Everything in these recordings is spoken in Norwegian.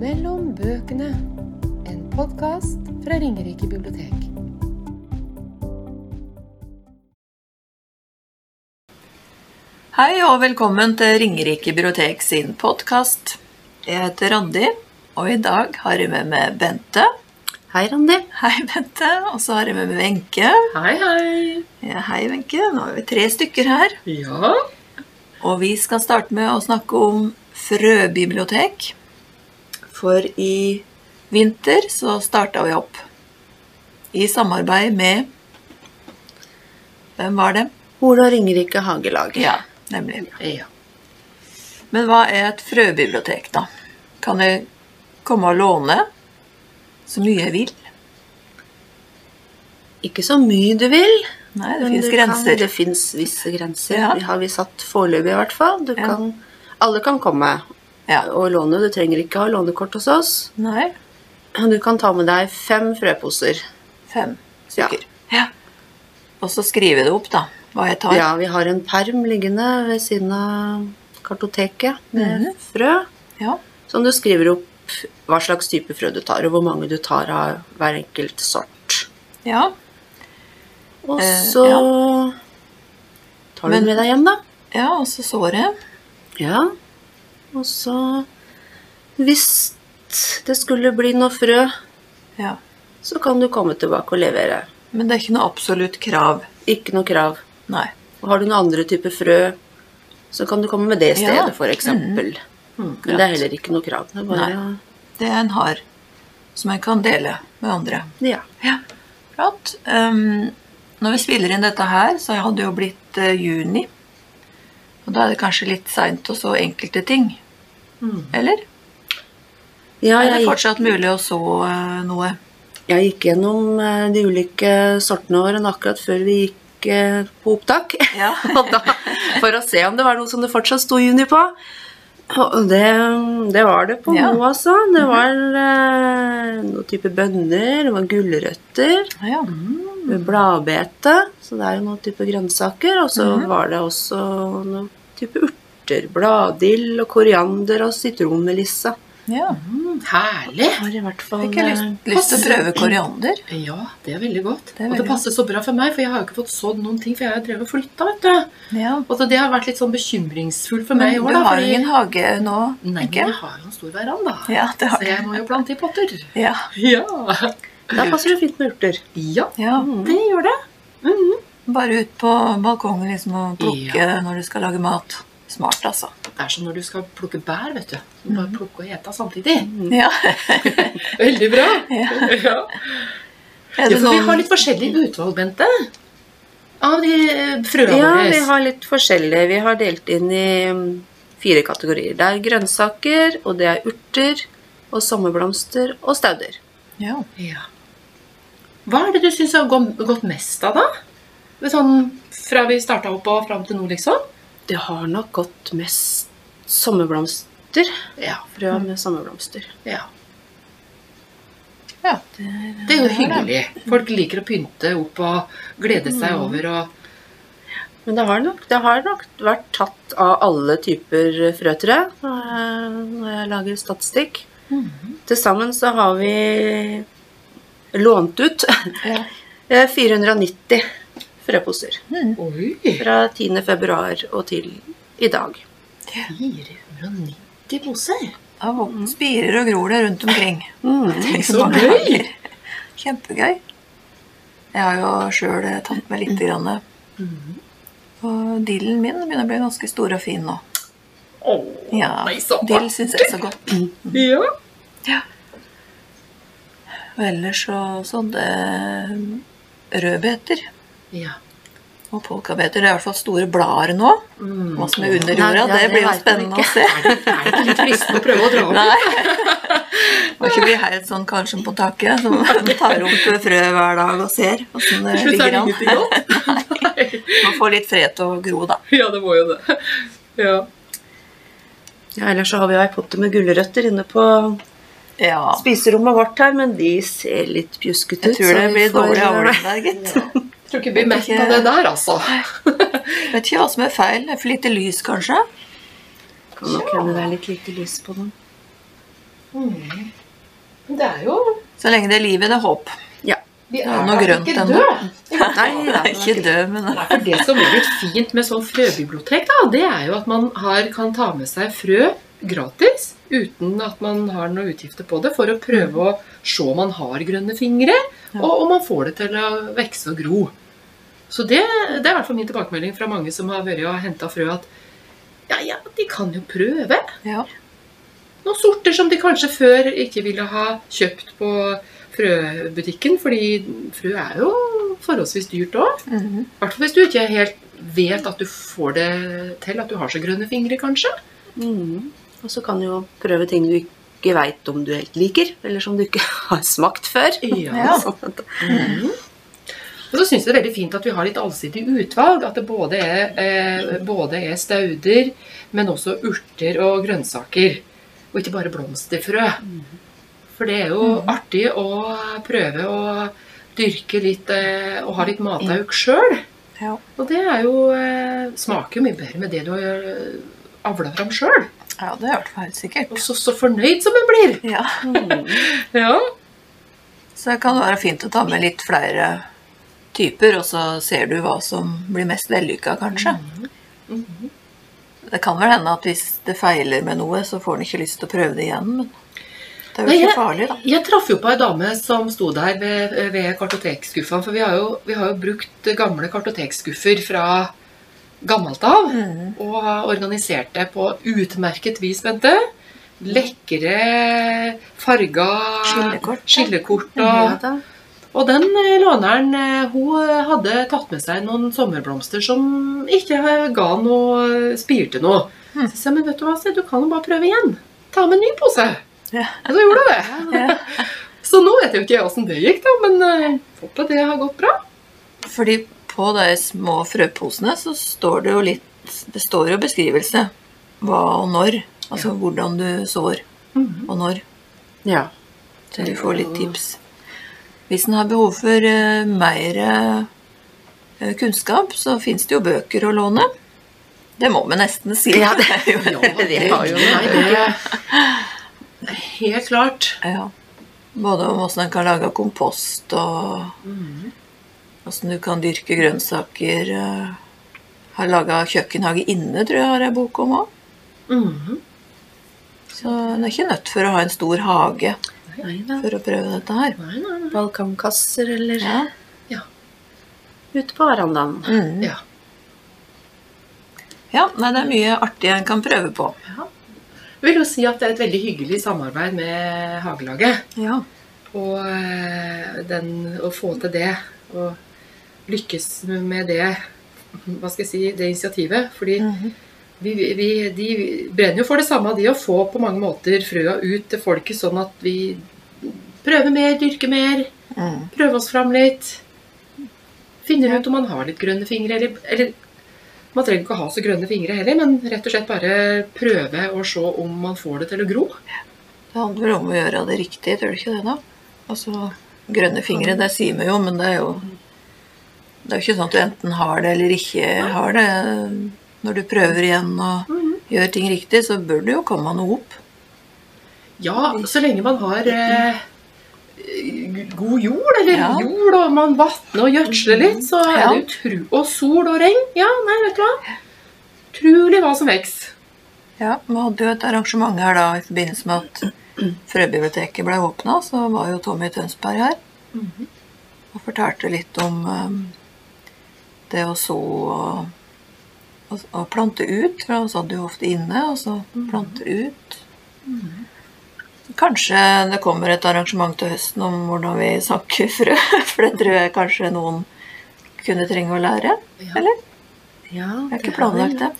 Mellom bøkene. En podkast fra Ringerike bibliotek. Hei og velkommen til Ringerike bibliotek sin podkast. Jeg heter Randi, og i dag har jeg med meg Bente. Hei, Randi. Hei, Bente. Og så har jeg med meg Wenche. Hei, hei. Ja, hei, Wenche. Nå er vi tre stykker her. Ja. Og vi skal starte med å snakke om frøbibliotek. For i vinter så starta vi opp i samarbeid med Hvem var det? Hol og Ringerike Hagelag. Ja, nemlig. ja. Men hva er et frøbibliotek, da? Kan jeg komme og låne så mye jeg vil? Ikke så mye du vil. Nei, det fins grenser. kan- det fins visse grenser. Ja. Det har vi satt foreløpig, i hvert fall. Du Ja. kan, alle kan komme Ja. og låne. Du trenger ikke ha lånekort hos oss. Nei, Du kan ta med deg fem frøposer. fem stykker. Ja. Og så skriver du opp, da, hva jeg tar. Ja, vi har en perm liggende ved siden av kartoteket med Mhm. frø. Ja. Som du skriver opp hva slags type frø du tar, og hvor mange du tar av hver enkelt sort. ja. Og Eh, så tar du Men- med deg hjem, da. Ja, og så såret. Ja. Og så Hvis det skulle bli noe frø, Ja. så kan du komme tilbake og levere. Men det er ikke noe absolutt krav. Ikke noe krav. Nei. Har du noen andre typer frø, så kan du komme med det stedet, Ja. for eksempel. Men det er heller ikke noe krav. Det er bare Det en har, som en kan dele med andre. Ja. Ja, flott. Um, når vi spiller inn dette her, så hadde det jo blitt uh, juni. Og da er det kanskje litt seint å så enkelte ting. Eller? ja Er det fortsatt mulig å så eh, noe? jeg gikk gjennom eh, de ulike sortene våre akkurat før vi gikk eh, på opptak. Ja. Og da, for å se om det var noe som det fortsatt sto juni på. Og det, det var det på Ja. noe, altså. Det var eh, noen type bønner, det var gulrøtter, ja. bladbete, så det er jo noen type grønnsaker. Og så Mhm. var det også noen type urter. Bladill og koriander og sitronmelisse. ja. Herlig! Har i hvert fall Fikk jeg lyst, eh, lyst til å prøve koriander. Ja, det er veldig godt. Det er og det passer så bra for meg, for jeg har jo ikke fått sådd noen ting, for jeg har drevet og flytta, vet du. Ja. Og så det har vært litt sånn bekymringsfullt for meg i du år, da. har jo ingen hage nå, Nei, ikke? men jeg har jo en stor veranda. Ja, det har så jeg må jo plante i potter. Ja. Ja. Da passer det fint med urter. ja, ja. det gjør det. Bare ut på balkongen liksom og plukke når du skal lage mat. Smart, altså. Det er som når du skal plukke bær, vet du. Du må plukke og ete samtidig. Ja. Veldig bra. Ja. Ja. Er Ja, vi har litt forskjellig utvalg, Bente. Av de frøene Ja, våre. vi har litt forskjellig. Vi har delt inn i mm, fire kategorier. Det er grønnsaker, og det er urter, og sommerblomster og stauder. Ja. Ja. Hva er det du syns har gått mest av, da? Er Sånn fra vi starta opp og fram til nå, liksom? Det har nok gått mest sommerblomster. Ja. Frø med sommerblomster. ja. ja. Det er jo hyggelig. Folk liker å pynte opp og glede seg over og Men det har nok, det har nok vært tatt av alle typer frøtre når jeg, lager statistikk. lager statistikk. Til sammen så har vi lånt ut Ja. eh, 490 frøposer. Oi! Fra 10. februar og til i dag. 490 poser. Ja, våpen spirer og gror det rundt omkring. Mm. Tenk Så gøy! Kjempegøy. Jeg har jo sjøl tatt med litt. Grann. Og dillen min begynner å bli ganske stor og fin nå. Ja, Dill syns jeg er så godt. Ja. Ja. Og ellers så sådde rødbeter ja. og polkabeter. Det er i hvert fall store blader nå. Hva som er under jorda, ja, det det blir jo spennende å se. Er det, er det ikke litt fristende å prøve å dra opp? Nei. Må ikke bli helt sånn kanskje på taket, som tar opp frø hver dag og ser åssen det er ligger an. Man får litt fred til å gro, da. Ja, det må jo det. Ja. Ja, ellers så har vi jo ei potte med gulrøtter inne på Ja. spiserommet vårt her, men de ser litt pjuskete ut. Jeg tror det blir dårlig avling der, gitt. Tror ikke vi blir mett av det der, altså. Vet ikke hva som er feil. Det er for lite lys, kanskje? Kan nok hende det er litt lite lys på dem. Mm. Det er jo Så lenge det er liv, er det håp. Vi er er noe grønt ikke døde. Nei, Det er ikke død, men Nei, for Det som blir litt fint med sånn frøbibliotek, da, det er jo at man har, kan ta med seg frø gratis uten at man har noe utgifter på det, for å prøve å se om man har grønne fingre, og om man får det til å vokse og gro. Så det, det er i hvert fall min tilbakemelding fra mange som har vært og henta frø, at ja, ja, de kan jo prøve. ja. Noen sorter som de kanskje før ikke ville ha kjøpt på frøbutikken, fordi frø er jo forholdsvis dyrt òg. I mm -hmm. hvert fall hvis du ikke helt vet at du får det til, at du har så grønne fingre, kanskje. Mm. Og så kan du jo prøve ting du ikke veit om du helt liker, eller som du ikke har smakt før. Ja. Sånn Mm. Og så syns jeg det er veldig fint at vi har litt allsidig utvalg. At det både er, eh, både er stauder, men også urter og grønnsaker. Og ikke bare blomsterfrø. For det er jo artig å prøve å dyrke litt eh, og ha litt matauk sjøl. Ja. Og det er jo eh, smaker jo mye bedre med det du har eh, avla fram sjøl. Ja, det hørte jeg fall helt sikkert. Og så, så fornøyd som en blir. Ja. Mm. Ja. Så det kan være fint å ta med litt flere typer, og så ser du hva som blir mest vellykka, kanskje. Mhm. Det kan vel hende at hvis det feiler med noe, så får en ikke lyst til å prøve det igjen, men det er jo Nei, ikke jeg- farlig, da. Jeg traff jo på ei dame som sto der ved, ved kartotekskuffa. For vi har, jo, vi har jo brukt gamle kartotekskuffer fra gammelt av. Mm. Og organiserte organisert det på utmerket vis, Bente. Lekre farga Skillekort. skillekort og, og den eh, låneren eh, hun hadde tatt med seg noen sommerblomster som ikke ga noe spirte noe. Hmm. Så jeg sa, men vet du hva, du kan jo bare prøve igjen. Ta med en ny pose. Ja. Og så gjorde hun det. Ja. Så nå vet jeg jo ikke åssen det gikk, da, men uh, håper det har gått bra. Fordi på de små frøposene så står det jo litt Det står jo beskrivelse. Hva og når. Altså hvordan du sår, og når. Ja. Så du får litt tips. Hvis en har behov for uh, mer uh, kunnskap, så fins det jo bøker å låne. Det må vi nesten si. Ja, det- er jo det. har jo det helt klart. Ja. Både om åssen en kan lage kompost, og åssen du kan dyrke grønnsaker. eh, Har laga kjøkkenhage inne, tror jeg har ei bok om òg. Mhm. Så en er ikke nødt for å ha en stor hage Nei nei. for å prøve dette her. Nei, nei, nei. Balkongkasser eller Ja. ute på verandaen. Mm. Ja. ja, nei, det er mye artig en kan prøve på. Jeg vil jo si at det er et veldig hyggelig samarbeid med Hagelaget. Ja. Og eh, den, å få til det, og lykkes med det, hva skal jeg si, det initiativet. Fordi Mhm. vi, vi, de brenner jo for det samme, de å få på mange måter frøa ut til folket, sånn at vi prøver mer, dyrker mer, Mm. prøver oss fram litt. Finner ut om man har litt grønne fingre, eller, eller man trenger ikke å ha så grønne fingre heller, men rett og slett bare prøve å se om man får det til å gro. Det handler om å gjøre det riktig, tror du ikke det, da? Altså, grønne fingre, det sier vi jo, men det er jo Det er jo ikke sånn at du enten har det eller ikke har det. Når du prøver igjen og gjør ting riktig, så bør det jo komme noe opp. Ja, så lenge man har eh, god jord, eller Ja. jord, og man vatner og gjødsler litt, så er det utru... Og sol og regn. Ja, nei, vet du hva. Utrolig hva som vokser. Ja, Vi hadde jo et arrangement her da i forbindelse med at frøbiblioteket ble åpna. Så var jo Tommy Tønsberg her og fortalte litt om eh, det å så og, og, og plante ut. For han satt jo ofte inne, og så plante ut. Kanskje det kommer et arrangement til høsten om hvordan vi sanker frø. For det tror jeg kanskje noen kunne trenge å lære. Ja. Eller? Ja, Jeg har ikke planlagt det.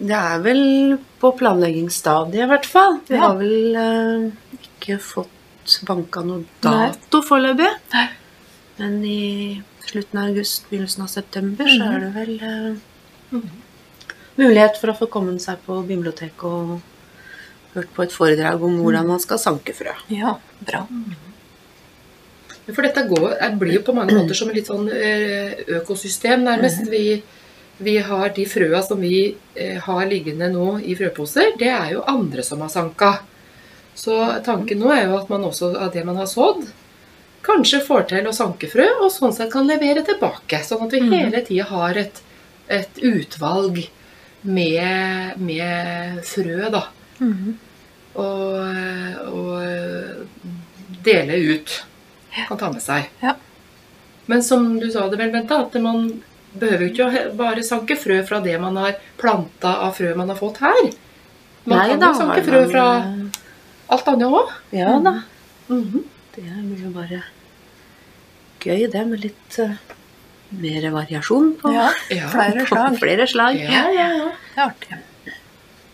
Det er vel på planleggingsstadiet, i hvert fall. Vi Ja. har vel eh, ikke fått banka noe dato foreløpig. Men i slutten av august, begynnelsen av september, så er det vel eh, mulighet for å få kommet seg på biblioteket og hørt på et foredrag om hvordan man skal sanke frø. Ja, bra. For dette går, er- blir jo på mange måter som et litt sånn eh, økosystem, nærmest. Vi, vi har de frøa som vi eh, har liggende nå i frøposer, det er jo andre som har sanka. Så tanken nå er jo at man også av det man har sådd, kanskje får til å sanke frø, og sånn sett kan levere tilbake. Sånn at vi Mhm. hele tida har et, et utvalg med, med frø, da. Mm. Og, og dele ut. Kan ta med seg. Ja. Men som du sa det vel, Bente, at man behøver jo ikke bare sanke frø fra det man har planta av frø man har fått her. Man Nei kan jo sanke frø fra eh, alt annet òg. Ja da. Mhm. Det blir jo bare gøy, det, med litt uh, mer variasjon på, Ja, Ja. flere på slag. flere slag. Ja, ja, ja. Det er artig.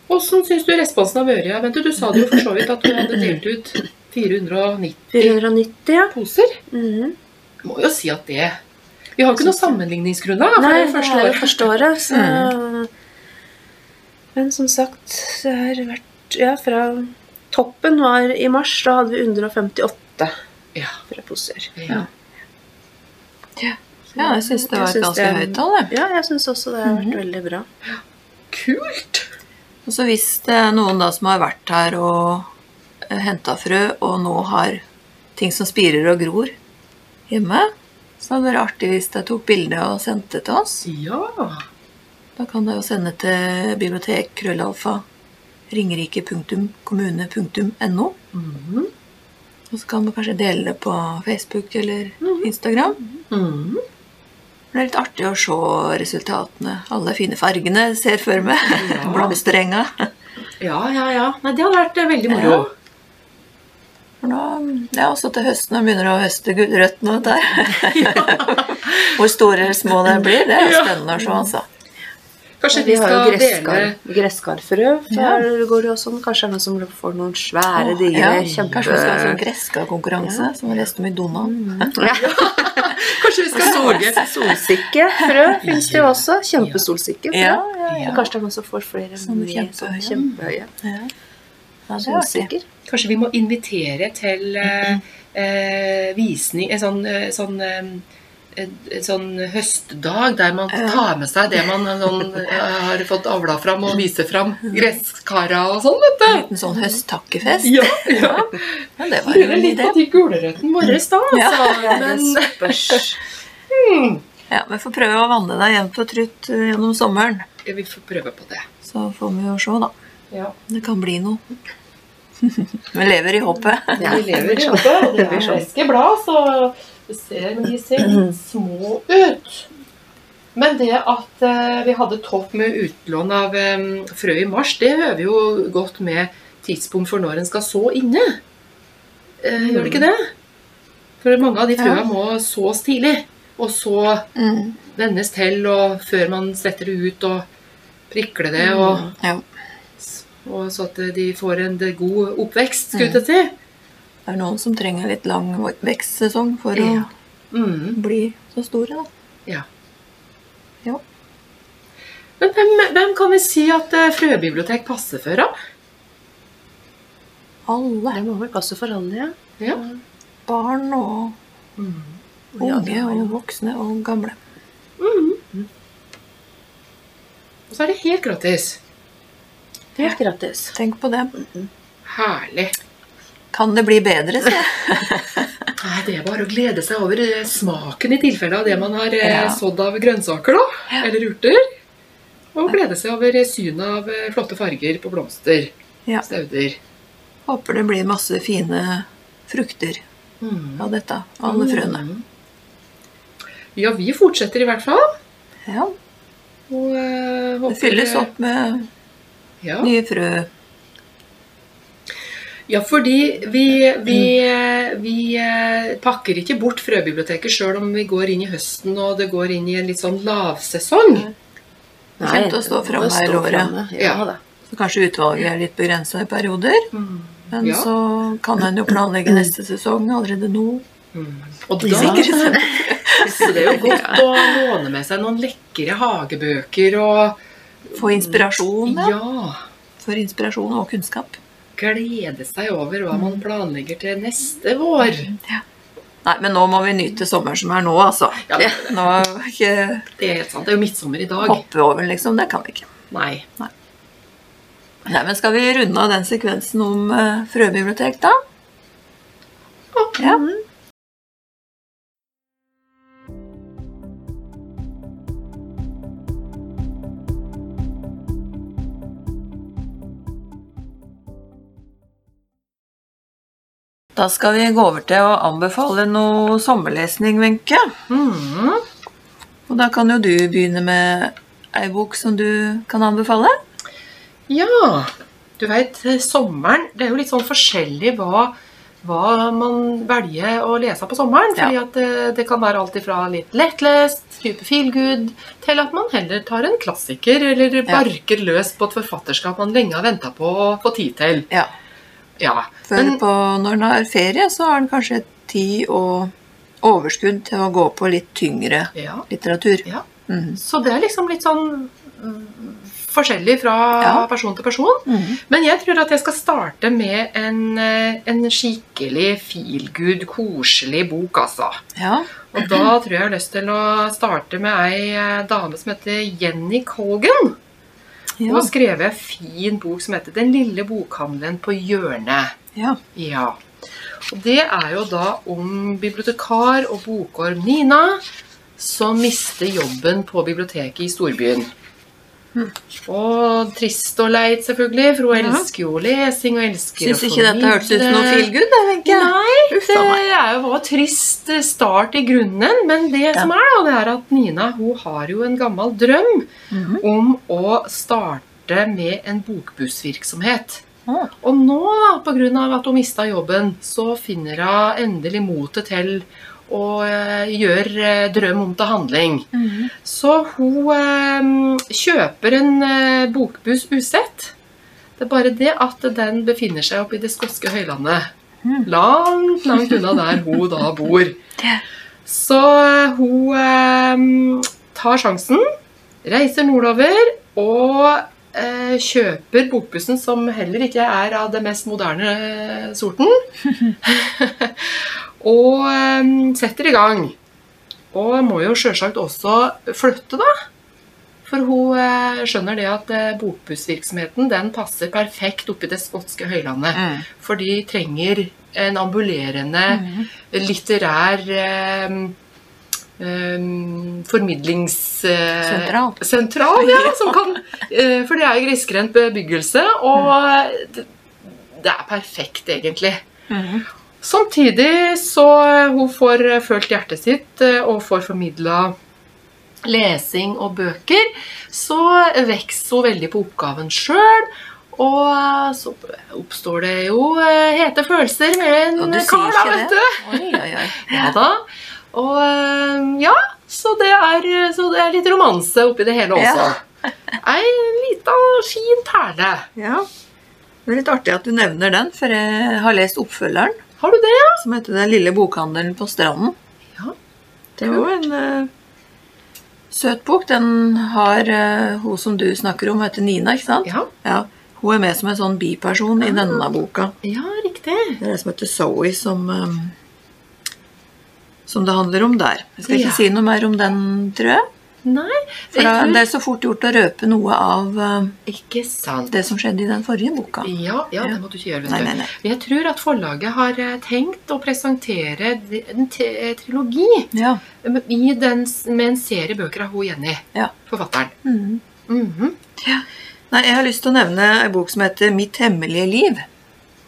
Åssen syns du responsen har vært? Ja, Bente, du sa det jo for så vidt at du hadde delt ut 490 490, ja. poser. Mm må jo si at det Vi har jo ikke noe sammenligningsgrunnlag. Nei, det det første er jo året. første året, så Men som sagt, det har vært Ja, fra toppen var i mars, da hadde vi 158 Ja. frøposer. Ja. Ja, jeg syns det var et ganske det- høyt tall. Ja, jeg syns også det har vært Mhm. veldig bra. Kult! Og så hvis det er noen da som har vært her og henta frø, og nå har ting som spirer og gror hjemme, så hadde det vært artig hvis de tok bilde og sendte det til oss. Ja. Da kan de jo sende til bibliotek krøllalfa ringerike.kommune.no. Mhm. Og så kan man kanskje dele det på Facebook eller Instagram. Mm. Det er litt artig å se resultatene. Alle fine fargene ser for meg. Ja. Blomsterenga. Ja, ja, ja. Nei, det hadde vært eh, veldig moro. Ja. For nå, ja, også til høsten når de begynner å høste gulrøttene der. Hvor store eller små det blir, det er jo spennende å se, altså. Kanskje vi vi jo skal gresskar, dele gresskarfrø. Der går det sånn. Kanskje det er noen som får noen svære, digre, Ja, kjempe... Kanskje vi skal ha sånn gresskarkonkurranse, som vi leste om i Donald. Kanskje vi skal lage Solsikkefrø fins det jo også. Kjempesolsikkefrø. Ja, ja, ja. Kanskje det er noen som får flere Sånne kjempehøye. kjempehøye ja. ja det. Kanskje vi må invitere til uh, uh, visning En sånn, uh, sånn en, en sånn høstdag der man tar med seg det man sånn, eh, har fått avla fram, og viser fram gresskara og sånn, vet En du. liten sånn høsttakkefest. Ja, ja. Ja, det var Lurer en litt på de gulrøttene våre da, Ja. altså. Men Det spørs. hmm, Ja, Vi får prøve å vanne deg jevnt og trutt eh, gjennom sommeren. ja, vi får prøve på det. Så får vi jo se, da. Ja. Det kan bli noe. Vi lever i håpet. Ja, vi lever i håpet. og det er friske blad, så ser, men de ser litt små ut. Men det at eh, vi hadde topp med utlån av eh, frø i mars, det høver jo godt med tidspunkt for når en skal så inne. Eh, Gjør det ikke det? For mange av de frøa må sås tidlig. Og så Mm. vennes til og før man setter det ut og prikler det. Og, og så at de får en god oppvekst, skulle jeg si. Det er noen som trenger litt lang vekstsesong for Ja. å Mm. bli så store, da. Ja. Ja. Men hvem, hvem kan vi si at eh, frøbibliotek passer for, da? Alle. Det må vel passe for alle, ja. Ja. Barn og mm. unge og voksne og gamle. Og så er det helt gratis. Helt gratis. Tenk på det. Herlig. Kan det bli bedre, jeg. Nei, det er bare å glede seg over eh, smaken i tilfelle av det man har eh, Ja. sådd av grønnsaker, da. Eller urter. Og glede seg over eh, synet av flotte farger på blomster. Ja. Stauder. Håper det blir masse fine frukter Mm. av dette. Alle frøene. Mm. Ja, vi fortsetter i hvert fall. Ja, Og det håper fylles opp med Ja. nye frø. Ja, fordi vi, vi, vi eh, pakker ikke bort frøbiblioteket sjøl om vi går inn i høsten og det går inn i en litt sånn lavsesong. Nei, Kjent å stå det her framme hele året. Ja, Ja. Så kanskje utvalget er litt begrensa i perioder. Men Ja. så kan en jo planlegge neste sesong allerede nå. Og da så det det jo godt å låne med seg noen lekre hagebøker og Få inspirasjon. Ja. ja, For inspirasjon og kunnskap. Glede seg over hva man planlegger til neste vår. Nei, men nå må vi nyte sommeren som er nå, altså. Ja, Det, nå ikke Det er helt sant. Det er jo midtsommer i dag. hoppe over, liksom. Det kan vi ikke. Nei. Nei. Nei, men Skal vi runde av den sekvensen om uh, frøbibliotek, da? Ja. Da skal vi gå over til å anbefale noe sommerlesning, Wenche. Mhm. Og da kan jo du begynne med ei bok som du kan anbefale. Ja, du vet, sommeren Det er jo litt sånn forskjellig hva, hva man velger å lese på sommeren. Ja. fordi at det, det kan være alt ifra litt lettlest, type feel good, til at man heller tar en klassiker eller barker løs på et forfatterskap man lenge har venta på å få tid til. Ja. Ja, For men på, når en har ferie, så har en kanskje tid og overskudd til å gå på litt tyngre ja, litteratur. ja. Mm. Så det er liksom litt sånn mm, forskjellig fra Ja. person til person. Mm. Men jeg tror at jeg skal starte med en, eh, en skikkelig feel good, koselig bok, altså. Ja. Og da tror jeg jeg har lyst til å starte med ei eh, dame som heter Jenny Colgan. Ja. har skrevet en fin bok som heter 'Den lille bokhandelen på hjørnet'. ja. Ja. Og det er jo da om bibliotekar og bokorm Nina som mister jobben på biblioteket i storbyen. Og trist og leit, selvfølgelig, for hun Ja. elsker jo lesing og elsker Syns ikke dette hørtes ut som noe feel good, jeg. Nei, Uff det er jo var trist start i grunnen, men det som er da, det er at Nina hun har jo en gammel drøm Mhm. om å starte med en bokbussvirksomhet. Ah. Og nå, da, på grunn av at hun mista jobben, så finner hun endelig motet til å gjør eh, drøm om til handling. Mm. Så hun eh, kjøper en eh, bokbuss usett. Det er bare det at den befinner seg oppe i det skotske høylandet. Mhm. Langt, langt unna der hun da bor. Så eh, hun eh, tar sjansen, reiser nordover og eh, kjøper bokbussen, som heller ikke er av det mest moderne eh, sorten. og eh, setter i gang. Og må jo sjølsagt også flytte, da. For hun eh, skjønner det at eh, bokbussvirksomheten den passer perfekt oppi det skotske høylandet. Mm. For de trenger en ambulerende mm. litterær um, um, formidlingssentral. Uh, sentral, ja, som kan, uh, for det er jo grisgrendt bebyggelse, og det, det er perfekt, egentlig. Mhm. Samtidig så eh, hun får eh, følt hjertet sitt eh, og får formidla lesing og bøker, så vokser hun veldig på oppgaven sjøl. Og så oppstår det jo hete følelser med en kar, da, vet du. Oi, oi, oi. Ja da. Og ja, så det er, så det er litt romanse oppi det hele også. Ei lita, fin perle. Ja. Det er litt artig at du nevner den, for jeg har lest oppfølgeren, Har du det, ja? som heter Den lille bokhandelen på stranden. Ja. Det var en uh, søt bok. Den har uh, hun som du snakker om, heter Nina, ikke sant? Ja, Ja. Hun er med som en sånn biperson i denne boka. ja riktig. Det er det som heter Zoe, som, um, som det handler om der. Jeg skal ikke Ja. si noe mer om den, tror jeg. Nei, For da, det er så fort gjort å røpe noe av eh, det som skjedde i den forrige boka. Ja, ja, det må du ikke gjøre. Nei, nei, nei. Jeg tror at forlaget har eh, tenkt å presentere en trilogi Ja. i den, med en serie bøker av hun Jenny, Ja. forfatteren. Mhm. Mhm. Nei, jeg har lyst til å nevne en bok som heter Mitt hemmelige liv.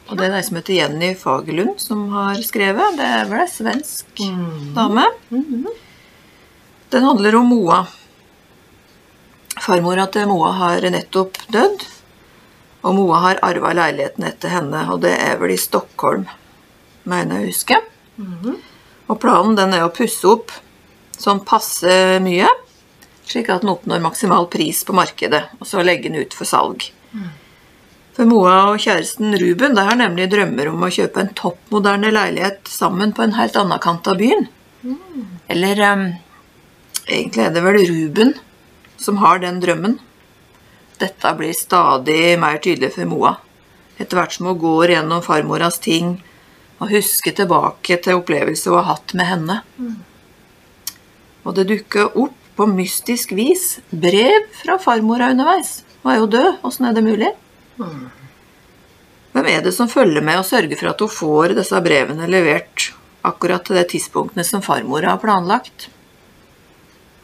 Og det er ei som heter Jenny Fagerlund som har skrevet. Det er vel ei svensk mm. dame. Mhm. Den handler om Moa. Farmora til Moa har nettopp dødd. Og Moa har arva leiligheten etter henne, og det er vel i Stockholm, mener jeg å huske. Mhm. Og planen den er å pusse opp sånn passe mye, slik at den oppnår maksimal pris på markedet, og så legge den ut for salg. For Moa og kjæresten Ruben de har nemlig drømmer om å kjøpe en toppmoderne leilighet sammen på en helt annen kant av byen. Eller em, egentlig er det vel Ruben som har den drømmen. Dette blir stadig mer tydelig for Moa, etter hvert som hun går gjennom farmoras ting og husker tilbake til opplevelser hun har hatt med henne. Og det dukker opp på mystisk vis brev fra farmora underveis. Hun er jo død, åssen er det mulig? Hvem er det som følger med og sørger for at hun får disse brevene levert akkurat til de tidspunktene som farmora har planlagt?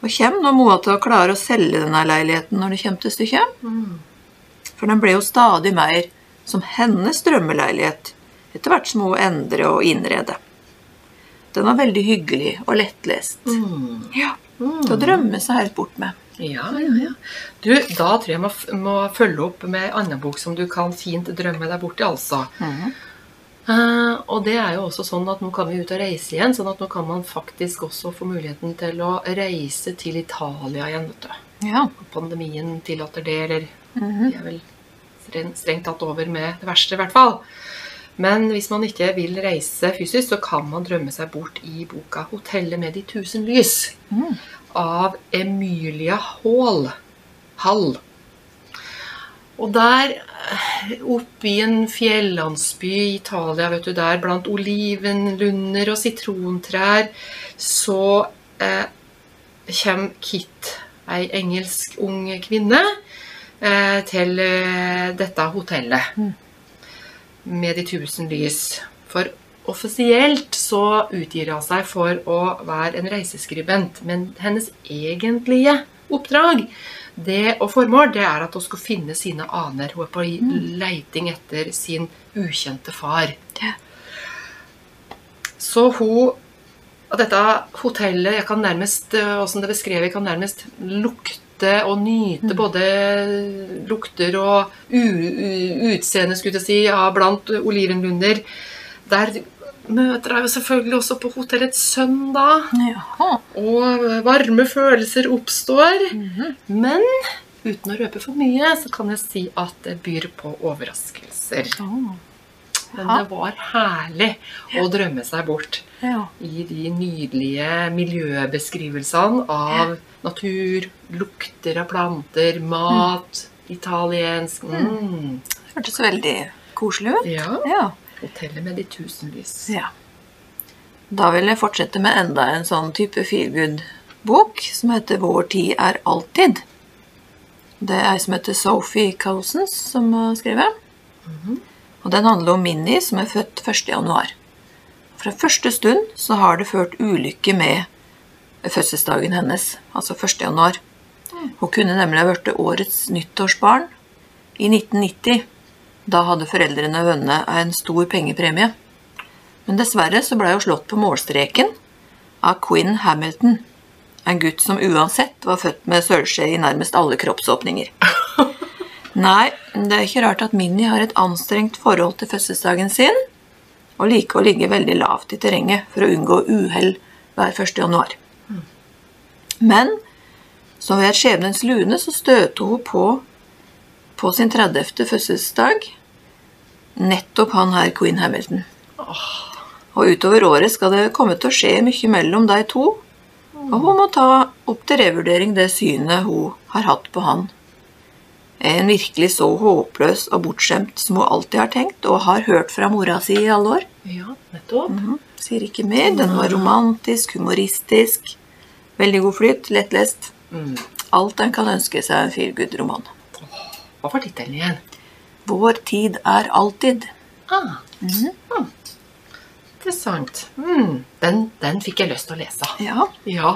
Og kommer nå Moa til å klare å selge denne leiligheten når det kommer til stykket? Mm. For den ble jo stadig mer som hennes drømmeleilighet etter hvert som hun endrer og innreder. Den var veldig hyggelig og lettlest. Mm. Ja, til å drømme seg helt bort med. Ja, ja, ja. Du, da tror jeg jeg må, må følge opp med en annen bok som du kan fint drømme deg bort i, altså. Eh, og det er jo også sånn at nå kan vi ut og reise igjen, sånn at nå kan man faktisk også få muligheten til å reise til Italia igjen, vet du. Ja. Pandemien tillater det, eller vi er vel strengt, tatt over med det verste, i hvert fall. Men hvis man ikke vil reise fysisk, så kan man drømme seg bort i boka 'Hotellet med de tusen lys' av Emilia Hall. Hall. Og der, eh, oppe i en fjellandsby i Italia, vet du, der blant olivenlunder og sitrontrær, så eh, kommer Kit, ei engelsk ung kvinne, eh, til eh, dette hotellet med de tusen lys. For offisielt så utgir hun seg for å være en reiseskribent, men hennes egentlige oppdrag det og formål det er at hun skal finne sine aner. Hun er på leiting etter sin ukjente far. Så hun og dette hotellet, jeg kan nærmest, eh, hvordan det beskrevet, jeg kan nærmest lukte og nyte både lukter og utseende, skulle jeg si, av blant olivenlunder. Der møter deg jo selvfølgelig også på hotellets sønn, da. Jaha. Og varme følelser oppstår. Men uten å røpe for mye, så kan jeg si at det byr på overraskelser. Men det var herlig å drømme seg bort Ja. i de nydelige miljøbeskrivelsene av natur, lukter av planter, mat, italiensk mm. Det hørtes veldig koselig ut. Ja. Ja. Hotellet med de tusenvis. ja. Da vil jeg fortsette med enda en sånn type feelgood-bok som heter Vår tid er alltid. Det er ei som heter Sophie Cousins som har skrevet. Og den handler om Minnie som er født 1. januar. Fra første stund så har det ført ulykke med fødselsdagen hennes, altså 1. januar. Hun kunne nemlig ha blitt årets nyttårsbarn i 1990. Da hadde foreldrene vunnet en stor pengepremie. Men dessverre så ble hun slått på målstreken av Quinn Hamilton. En gutt som uansett var født med sølvskje i nærmest alle kroppsåpninger. Nei, det er ikke rart at Minnie har et anstrengt forhold til fødselsdagen sin, og liker å ligge veldig lavt i terrenget for å unngå uhell hver 1. januar. Men som ved skjebnens lune så støter hun på på sin 30. fødselsdag nettopp han her Queen Hamilton. Og utover året skal det komme til å skje mye mellom de to, og hun må ta opp til revurdering det synet hun har hatt på han. En virkelig så håpløs og bortskjemt som hun alltid har tenkt og har hørt fra mora si i alle år? Ja, nettopp. Sier ikke mer. Den var romantisk, humoristisk, veldig god flyt, lettlest. Mm. Alt en kan ønske seg en feelgood-roman. Hva var tittelen igjen? Vår tid er alltid. Ah. Mm. Interessant. Mm. Den, den fikk jeg lyst til å lese. Ja. Ja.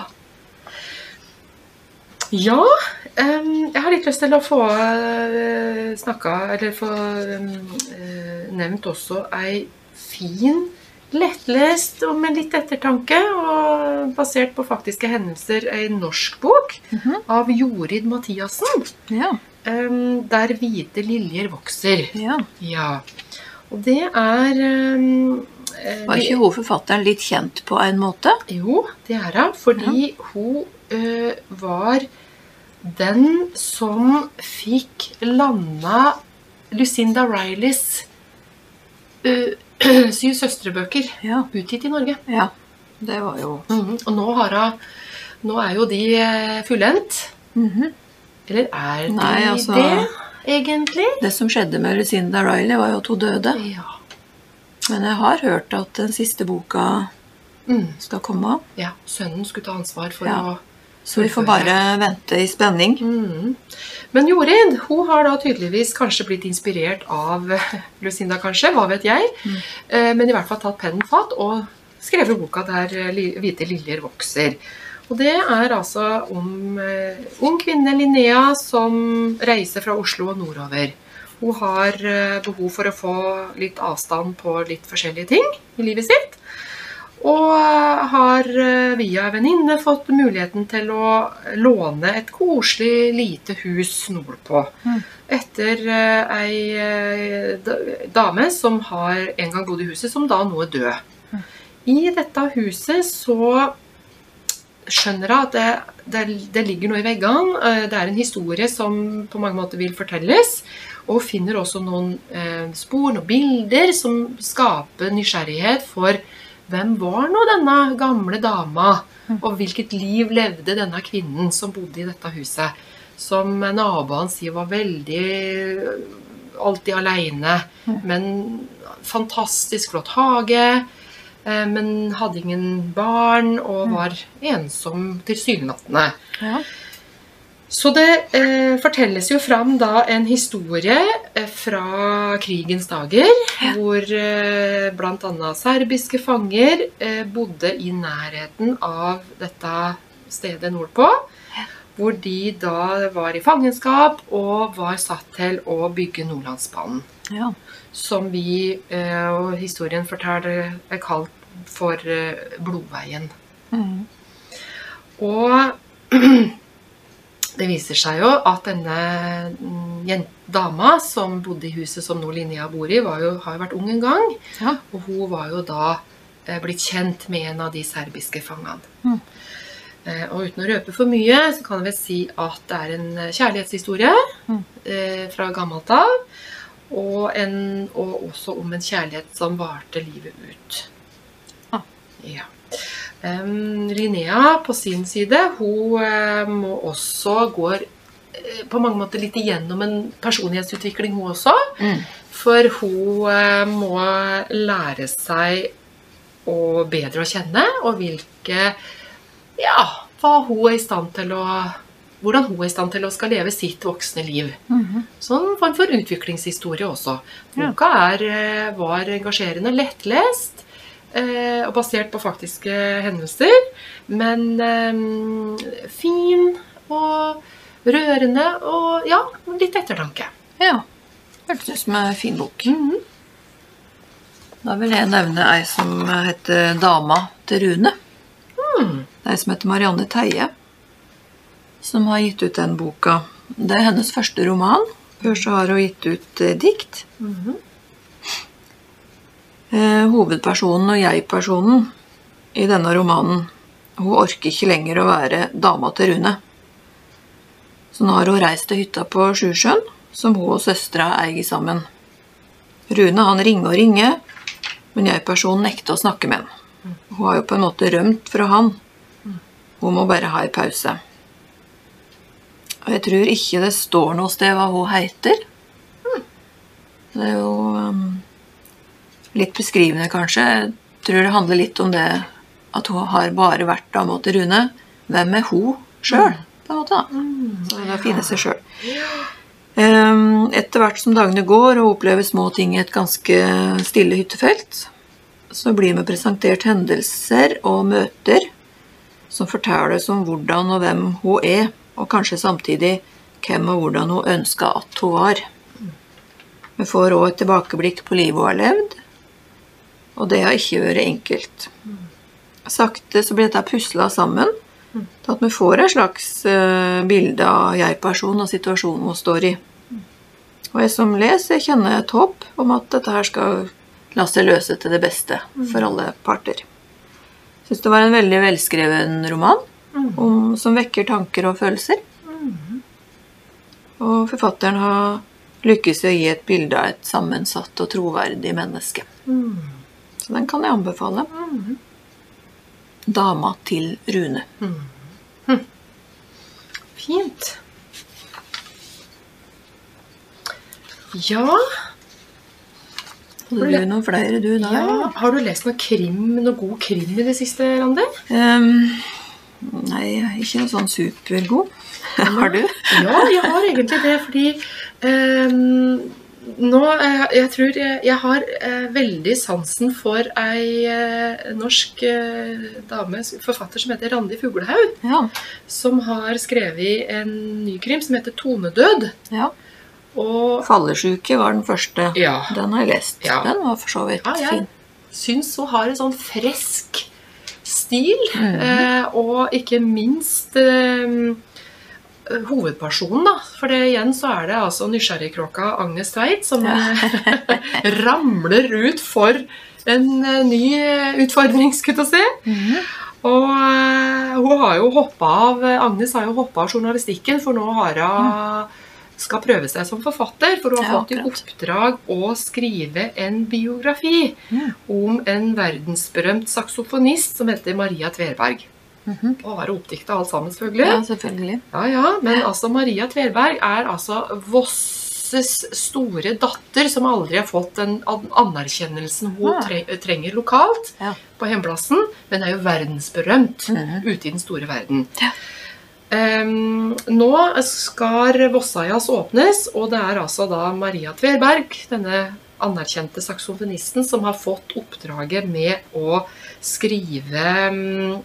Ja, um, jeg har litt lyst til å få uh, snakka Eller få um, uh, nevnt også ei fin, lettlest og med litt ettertanke, og basert på faktiske hendelser, ei norsk bok av Jorid Mathiassen. Ja. Em, der hvite liljer vokser. ja. Ja. Og det er eh, Var ikke hun forfatteren litt kjent på en måte? jo, det er hun. Fordi hun ø, var den som fikk landa Lucinda Rileys ø, Syv søstre-bøker Ja. utgitt i Norge. Ja. Det var jo Mhm. Og nå, hun, nå er jo de fullendt. Mm Mhm. Eller er de Nei, altså- det, egentlig? Det som skjedde med Lucinda Riley, var jo at hun døde. Ja. Men jeg har hørt at den siste boka Mm. skal komme. ja. Sønnen skulle ta ansvar for Ja. å Så vi får bare vente i spenning. Mm. Men Jorid hun har da tydeligvis kanskje blitt inspirert av Lucinda, kanskje, hva vet jeg. Mm. Men i hvert fall tatt pennen fatt og skrevet boka 'Der eh, hvite liljer vokser'. Og det er altså om eh, ung kvinne, Linnea, som reiser fra Oslo og nordover. Hun har eh, behov for å få litt avstand på litt forskjellige ting i livet sitt. Og har eh, via en venninne fått muligheten til å låne et koselig lite hus nordpå. Etter eh, ei eh, dame som har en gang bodd i huset, som da nå er død. I dette huset så skjønner at det, det, det ligger noe i veggene. Eh, Det er en historie som på mange måter vil fortelles. Og finner også noen eh, spor, noen bilder, som skaper nysgjerrighet for hvem var nå denne gamle dama, og hvilket liv levde denne kvinnen som bodde i dette huset. Som naboen sier var veldig eh, alltid aleine, men fantastisk flott hage. Eh, Men hadde ingen barn og var ensom tilsynelatende. Ja. Så det eh, fortelles jo fram da en historie eh, fra krigens dager, hvor eh, bl.a. serbiske fanger eh, bodde i nærheten av dette stedet nordpå. Hvor de da var i fangenskap og var satt til å bygge Nordlandsbanen. Ja. Som vi, eh, og historien forteller, er kalt for eh, Blodveien. Mm. Og det viser seg jo at denne mm, dama som bodde i huset som nå Linnea bor i, var jo, har jo vært ung en gang. Ja. Og hun var jo da eh, blitt kjent med en av de serbiske fangene. Mm. Eh, og uten å røpe for mye, så kan jeg vel si at det er en kjærlighetshistorie Mm. eh, fra gammelt av. Og, en, og også om en kjærlighet som varte livet ut. Ja. Um, Linnea på sin side, hun eh, må også gå eh, på mange måter litt igjennom en personlighetsutvikling, hun også. Mm. For hun eh, må lære seg å bedre å kjenne, og hvilke Ja, hva hun er i stand til å hvordan hun er i stand til å skal leve sitt voksne liv. Mhm. Sånn form for utviklingshistorie også. Boka er, var engasjerende, lettlest og basert på faktiske hendelser. Men eh, fin og rørende og ja, litt ettertanke. ja. Hørtes ut som en fin bok. Mhm. Da vil jeg nevne ei som heter Dama til Rune. Mm. Det er ei som heter Marianne Teie, som har gitt ut den boka. Det er hennes første roman. Før så har hun gitt ut eh, dikt. Mhm. Eh, hovedpersonen og jeg-personen i denne romanen hun orker ikke lenger å være dama til Rune. Så nå har hun reist til hytta på Sjusjøen, som hun og søstera eier sammen. Rune han ringer og ringer, men jeg-personen nekter å snakke med han. Hun har jo på en måte rømt fra han. Hun må bare ha en pause. Og jeg tror ikke det står noe sted hva hun heter. Det er jo um, litt beskrivende, kanskje. Jeg tror det handler litt om det at hun har bare vært dama til Rune. Hvem er hun sjøl, på en måte? da? Så det er å finne seg sjøl. Etter hvert som dagene går og opplever små ting i et ganske stille hyttefelt, så blir vi presentert hendelser og møter som fortelles om hvordan og hvem hun er, og kanskje samtidig hvem og hvordan hun ønska at hun var. Vi får òg et tilbakeblikk på livet hun har levd, og det har ikke vært enkelt. Sakte så blir dette pusla sammen til at vi får et slags eh, bilde av jeg-personen og situasjonen hun står i. Og jeg som leser, jeg kjenner et håp om at dette her skal la seg løse til det beste for alle parter. Jeg syns det var en veldig velskreven roman om, som vekker tanker og følelser. Og forfatteren har lykkes i å gi et bilde av et sammensatt og troverdig menneske. Så den kan jeg anbefale. Dama til Rune. Fint. Ja, Hadde du noen flere, du, da? ja. Har du lest noe krim, noe god krim i det siste, Randi? Um, Nei, ikke noe sånn supergod. Har du? Ja, jeg har egentlig det, fordi ehm, nå eh, Jeg tror jeg, jeg har eh, veldig sansen for ei eh, norsk eh, dame, forfatter som heter Randi Fuglehaug, Ja. som har skrevet en ny krim som heter 'Tonedød'. ja. Og Fallesyke var den første. ja, Den har jeg lest. Ja. Den var for så vidt Ja, jeg fin. syns hun har en sånn fresk stil, mm. eh, og ikke minst eh, hovedpersonen, da. For det, igjen så er det altså nysgjerrigkråka Agnes Tveit som Ja. eh, ramler ut for en eh, ny eh, utfordring, skulle jeg si. Mhm. Og eh, hun har jo hoppa av Agnes har jo hoppa av journalistikken, for nå har hun skal prøve seg som forfatter. For hun har fått i oppdrag å skrive en biografi mm. om en verdensberømt saksofonist som heter Maria Tverberg. Mhm. Og har oppdikta alt sammen, selvfølgelig. Ja, selvfølgelig. Ja, ja, men altså Maria Tverberg er altså Vosses store datter som aldri har fått den anerkjennelsen hun ja. trenger lokalt Ja. på hjemplassen, men er jo verdensberømt Mhm. ute i den store verden. Ja. Em, nå skal Vossajas åpnes, og det er altså da Maria Tverberg, denne anerkjente saksofonisten, som har fått oppdraget med å skrive mm,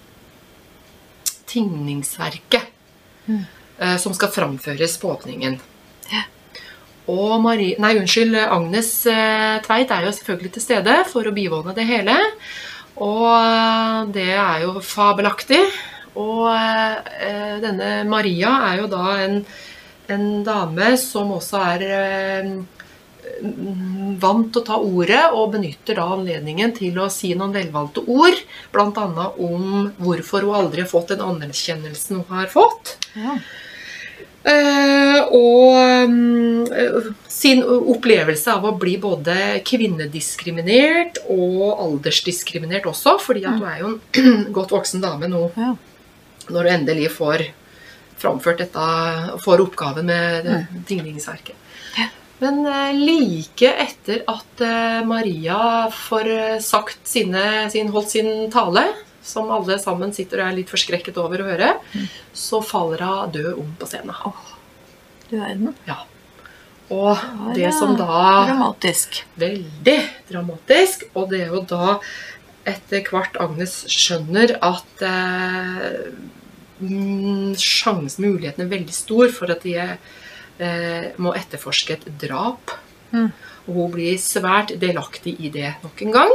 tingningsverket Mm. eh, som skal framføres på åpningen. Ja. Og Marie, nei, unnskyld, Agnes eh, Tveit er jo selvfølgelig til stede for å bivåne det hele. Og eh, det er jo fabelaktig. Og eh, denne Maria er jo da en, en dame som også er eh, vant til å ta ordet, og benytter da anledningen til å si noen velvalgte ord. Bl.a. om hvorfor hun aldri har fått den anerkjennelsen hun har fått. Ja. Eh, og mm, sin opplevelse av å bli både kvinnediskriminert og aldersdiskriminert også, fordi at du er jo en godt voksen dame nå Ja. når du endelig får framført dette, får oppgaven med digningsverket. Ja. Men eh, like etter at eh, Maria får eh, sagt sine, sin, holdt sin tale, som alle sammen sitter og er litt forskrekket over å høre, så faller hun død om på scenen. Du verden. Og det ja. som da Dramatisk. Veldig dramatisk. Og det er jo da etter hvert Agnes skjønner at eh, mm, sjansen, muligheten er veldig stor for at de eh, må etterforske et drap. Mm. Og hun blir svært delaktig i det nok en gang.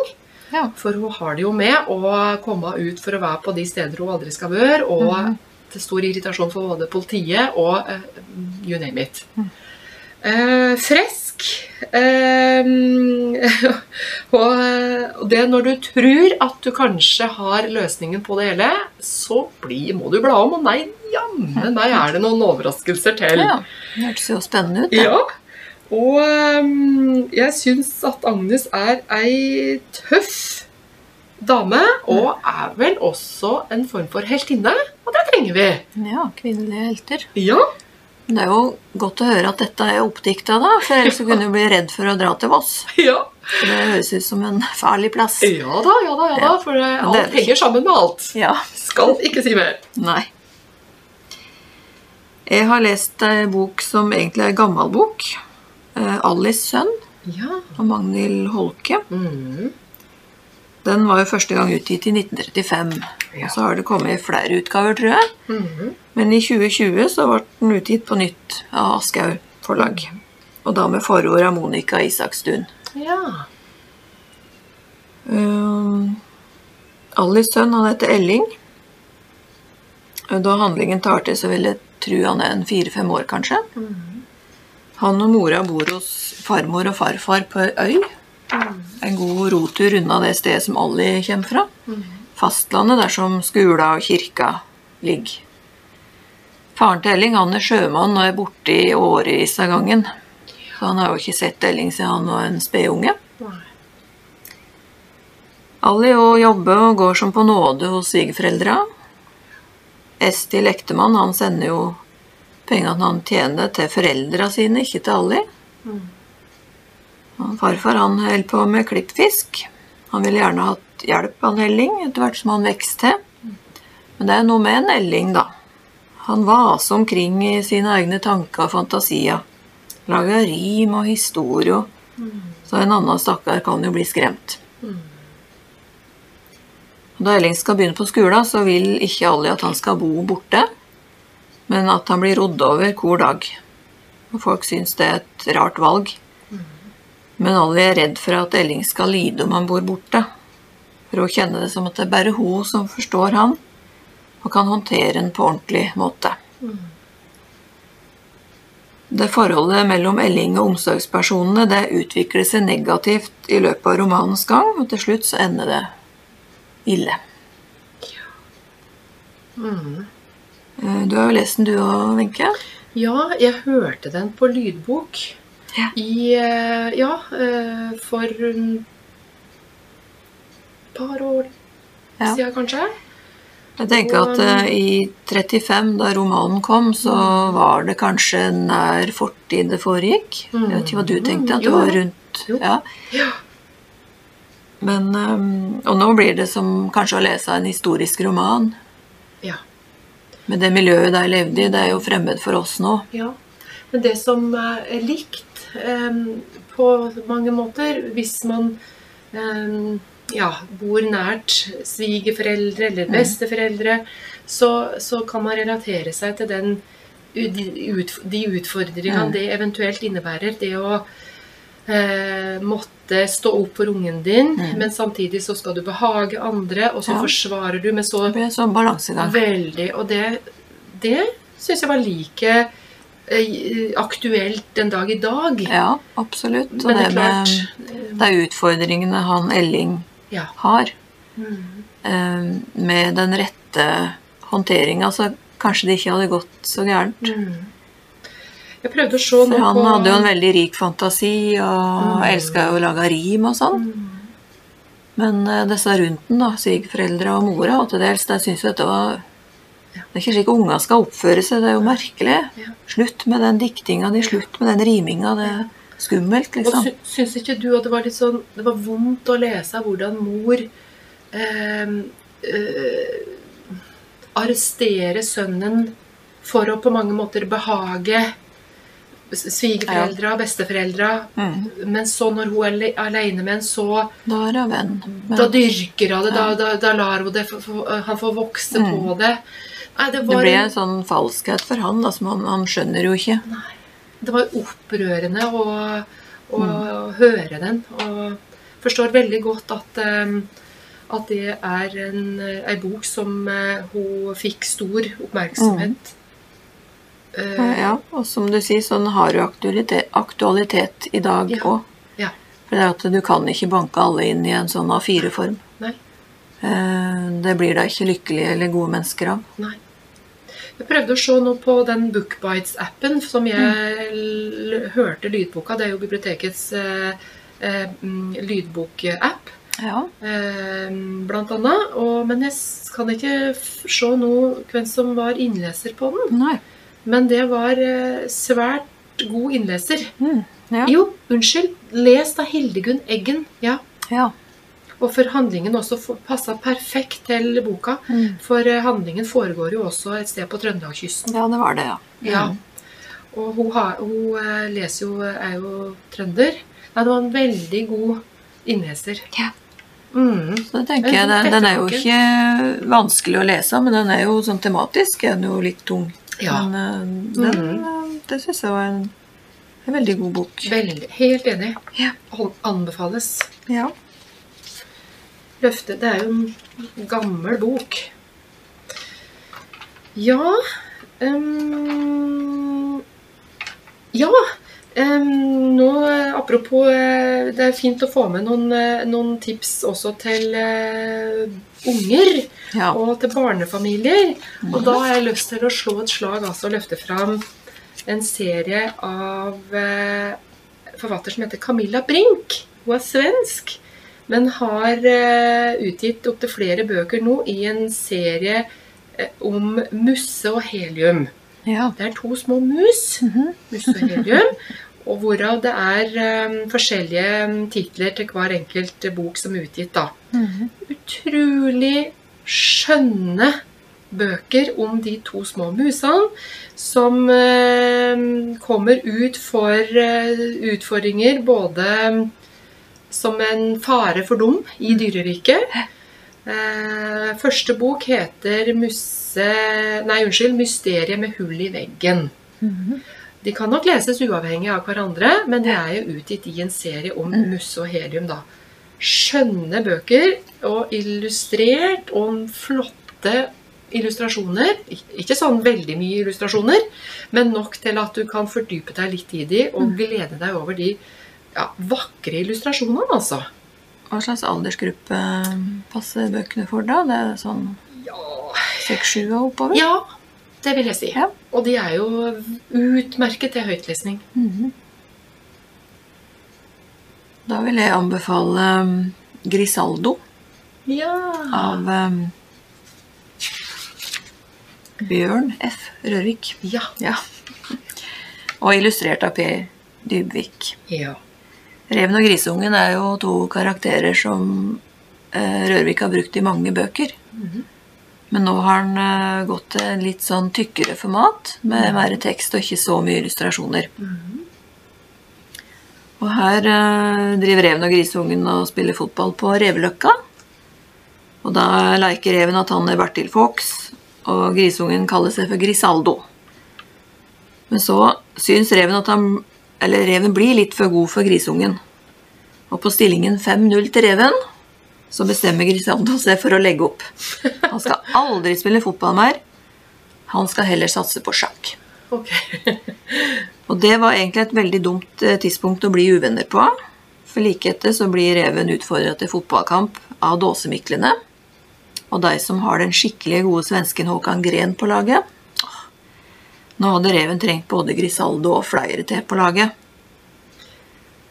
Ja. For hun har det jo med å komme ut for å være på de steder hun aldri skal være, og mm. til stor irritasjon for både politiet og eh, you name it. Mm. Eh, fresk. Eh, og det når du tror at du kanskje har løsningen på det hele, så bli, må du bla om. Og nei, jammen meg er det noen overraskelser til. Ja. Det hørtes jo spennende ut. Ja. Og ehm, jeg syns at Agnes er ei tøff dame, og er vel også en form for heltinne. Og det trenger vi. Ja, kvinnelige helter. Ja. Det er jo godt å høre at dette er oppdikta, da, for ellers ja. kunne du bli redd for å dra til Voss. Ja. For det høres ut som en farlig plass. ja da, ja da, ja da. For er alt henger sammen med alt. Ja. Skal ikke si mer. Nei. Jeg har lest ei bok som egentlig er en gammel bok. Eh, 'Alice sønn' Ja. av Magnhild Holke. Mm. Den var jo første gang utgitt i 1935. Ja. Og så har det kommet flere utgaver, tror jeg. Mhm. Men i 2020 så ble den utgitt på nytt av Aschehoug forlag. Og da med forord av Monica Isakstuen. ja. Um, Alice sønn, han heter Elling. Da handlingen tar til, så vil jeg tro han er en fire-fem år, kanskje. Han og mora bor hos farmor og farfar på øy. En god rotur unna det stedet som Olli kommer fra. Fastlandet der som skola og kirka ligger. Faren til Elling han er sjømann og er borte i årevis av gangen. Så han har jo ikke sett Elling siden han var en spedunge. Ali og jobber og går som på nåde hos svigerforeldra. Estil ektemann han sender jo pengene han tjener til foreldra sine, ikke til Ali. Og farfar han holdt på med klippfisk. Han ville gjerne hatt hjelp av Elling etter hvert som han vokste. Men det er noe med en Elling, da. Han vaser omkring i sine egne tanker og fantasier. Lager rim og historie. Så en annen stakkar kan jo bli skremt. Da Elling skal begynne på skolen, så vil ikke alle at han skal bo borte, men at han blir rodd over hver dag. Og folk syns det er et rart valg. Men alle er redd for at Elling skal lide om han bor borte. For hun kjenner det som at det er bare hun som forstår han, og kan håndtere den på ordentlig måte. Det forholdet mellom Elling og omsorgspersonene det utvikler seg negativt i løpet av romanens gang, og til slutt så ender det ille. Mm. Du har jo lest den du òg, Wenche? Ja, jeg hørte den på lydbok Ja. i eh, Ja, eh, for et par år Ja. siden, kanskje. Jeg tenker at eh, i 35, da romanen kom, så var det kanskje nær fortid det foregikk. Jeg vet ikke hva du tenkte, at det var rundt. Ja. Ja. Men, eh, og nå blir det som kanskje å lese en historisk roman. Ja. Men det miljøet de levde i, det er jo fremmed for oss nå. Ja, men det som er likt på mange måter, hvis man eh, ja, bor nært svigerforeldre eller besteforeldre, så, så kan man relatere seg til den, de, utfordringene Mm. det eventuelt innebærer. Det å eh, måtte stå opp for ungen din, men samtidig så skal du behage andre, og så Ja. forsvarer du med så så sånn. Veldig. Og det, det syns jeg var like aktuelt den dag i dag. Ja, absolutt. Og Men det det er med klart de utfordringene han Elling Ja. har, Mm. eh, med den rette håndteringa, så kanskje det ikke hadde gått så gærent. Mm. Jeg prøvde å se For han på hadde jo en veldig rik fantasi og Mm. elska jo å lage rim og sånn. Men eh, disse rundt den, da, svigerforeldra og mora og til dels, de syns jo dette var Det er ikke slik unger skal oppføre seg, det er jo merkelig. Slutt med den diktinga di, slutt med den riminga. Det er skummelt, Og liksom. sy syns ikke du at det var litt sånn Det var vondt å lese hvordan mor eh, eh, arresterer sønnen for å på mange måter behage svigerforeldra, besteforeldra. Mm. Men så når hun er aleine alene med en, så Da er hun venn. Men Da dyrker hun det, da, da, da lar hun det, han får vokse på det. Nei, det det ble en sånn falskhet for han, da, som han, han skjønner jo ikke. Nei. det var opprørende å, å høre den. Og forstår veldig godt at, eh, at det er en, ei bok som eh, hun fikk stor oppmerksomhet. Eh, Ja, og som du sier, sånn har jo aktualitet, aktualitet i dag Ja. òg. Ja. For det at du kan ikke banke alle inn i en sånn A4-form. Eh, Det blir da ikke lykkelige eller gode mennesker av. Nei. Jeg prøvde å se nå på den Bookbites-appen som jeg l hørte lydboka. Det er jo bibliotekets eh, eh, mm, lydbokapp. Ja. Eh, blant annet. Og, men jeg kan ikke se noe hvem som var innleser på den. Nei. Men det var eh, svært god innleser. Mm. Ja. Jo, unnskyld. Lest av Hildegunn Eggen. Ja. ja. Og for handlingen også passa perfekt til boka. Mm. For eh, handlingen foregår jo også et sted på Trøndelagskysten. Ja, det var det, ja. Ja. Og hun, har, hun eh, leser jo, er jo trønder. Nei, det var en veldig god innleser. Ja. Mm. Så tenker jeg, den, den er jo ikke vanskelig å lese, men den er jo sånn tematisk er den jo litt tung. Ja. Men den, eh, det syns jeg var en, en veldig god bok. Veldig, helt enig. Ja. Anbefales. Ja. Løfte Det er jo en gammel bok. Ja um, Ja. Um, nå, apropos eh, Det er fint å få med noen, eh, noen tips også til uh, unger ja. og til barnefamilier. Og da har jeg lyst til å slå et slag, altså løfte fram en serie av uh, forfatter som heter Camilla Brink. Hun er svensk, men har eh, utgitt opptil flere bøker nå i en serie eh, om musse og helium. ja. Det er to små mus, musse og helium, og hvorav det er um, forskjellige mm, titler til hver enkelt bok som er utgitt. da Mhm. utrolig skjønne bøker om de to små musene som uh, kommer ut for uh, utfordringer både som en fare for dem i dyreriket. Eh, første bok heter Musse... Nei, unnskyld. 'Mysteriet med hull i veggen'. De kan nok leses uavhengig av hverandre, men de er jo utgitt i en serie om musse og helium. da. Skjønne bøker, og illustrert, og flotte illustrasjoner. Ikke sånn veldig mye illustrasjoner, men nok til at du kan fordype deg litt i de, og glede deg over de ja, vakre illustrasjonene, altså. Hva slags aldersgruppe passer bøkene for da? Det er sånn Ja, seks-sju og oppover? ja det vil jeg si. Ja. Og de er jo utmerket til høytlesning. Mhm. Da vil jeg anbefale um, Grisaldo Ja. av um, Bjørn F. Rørvik. Ja. Ja. Og illustrert av Per Dybvik. ja. Reven og grisungen er jo to karakterer som eh, Rørvik har brukt i mange bøker. Men nå har han eh, gått til en litt sånn tykkere format, med mer tekst og ikke så mye illustrasjoner. Og her eh, driver reven og grisungen og spiller fotball på Reveløkka. Og da leker reven at han er Bertil Fox, og grisungen kaller seg for Grisaldo. Men så syns reven at han Eller reven blir litt for god for grisungen. Og på stillingen 5-0 til reven så bestemmer Grisaldo seg for å legge opp. Han skal aldri spille fotball mer. Han skal heller satse på sjakk. Ok. Og det var egentlig et veldig dumt eh, tidspunkt å bli uvenner på. For like etter så blir reven utfordra til fotballkamp av dåsemiklene. Og de som har den skikkelig gode svensken Håkan Gren på laget. Nå hadde reven trengt både Grisaldo og flere til på laget.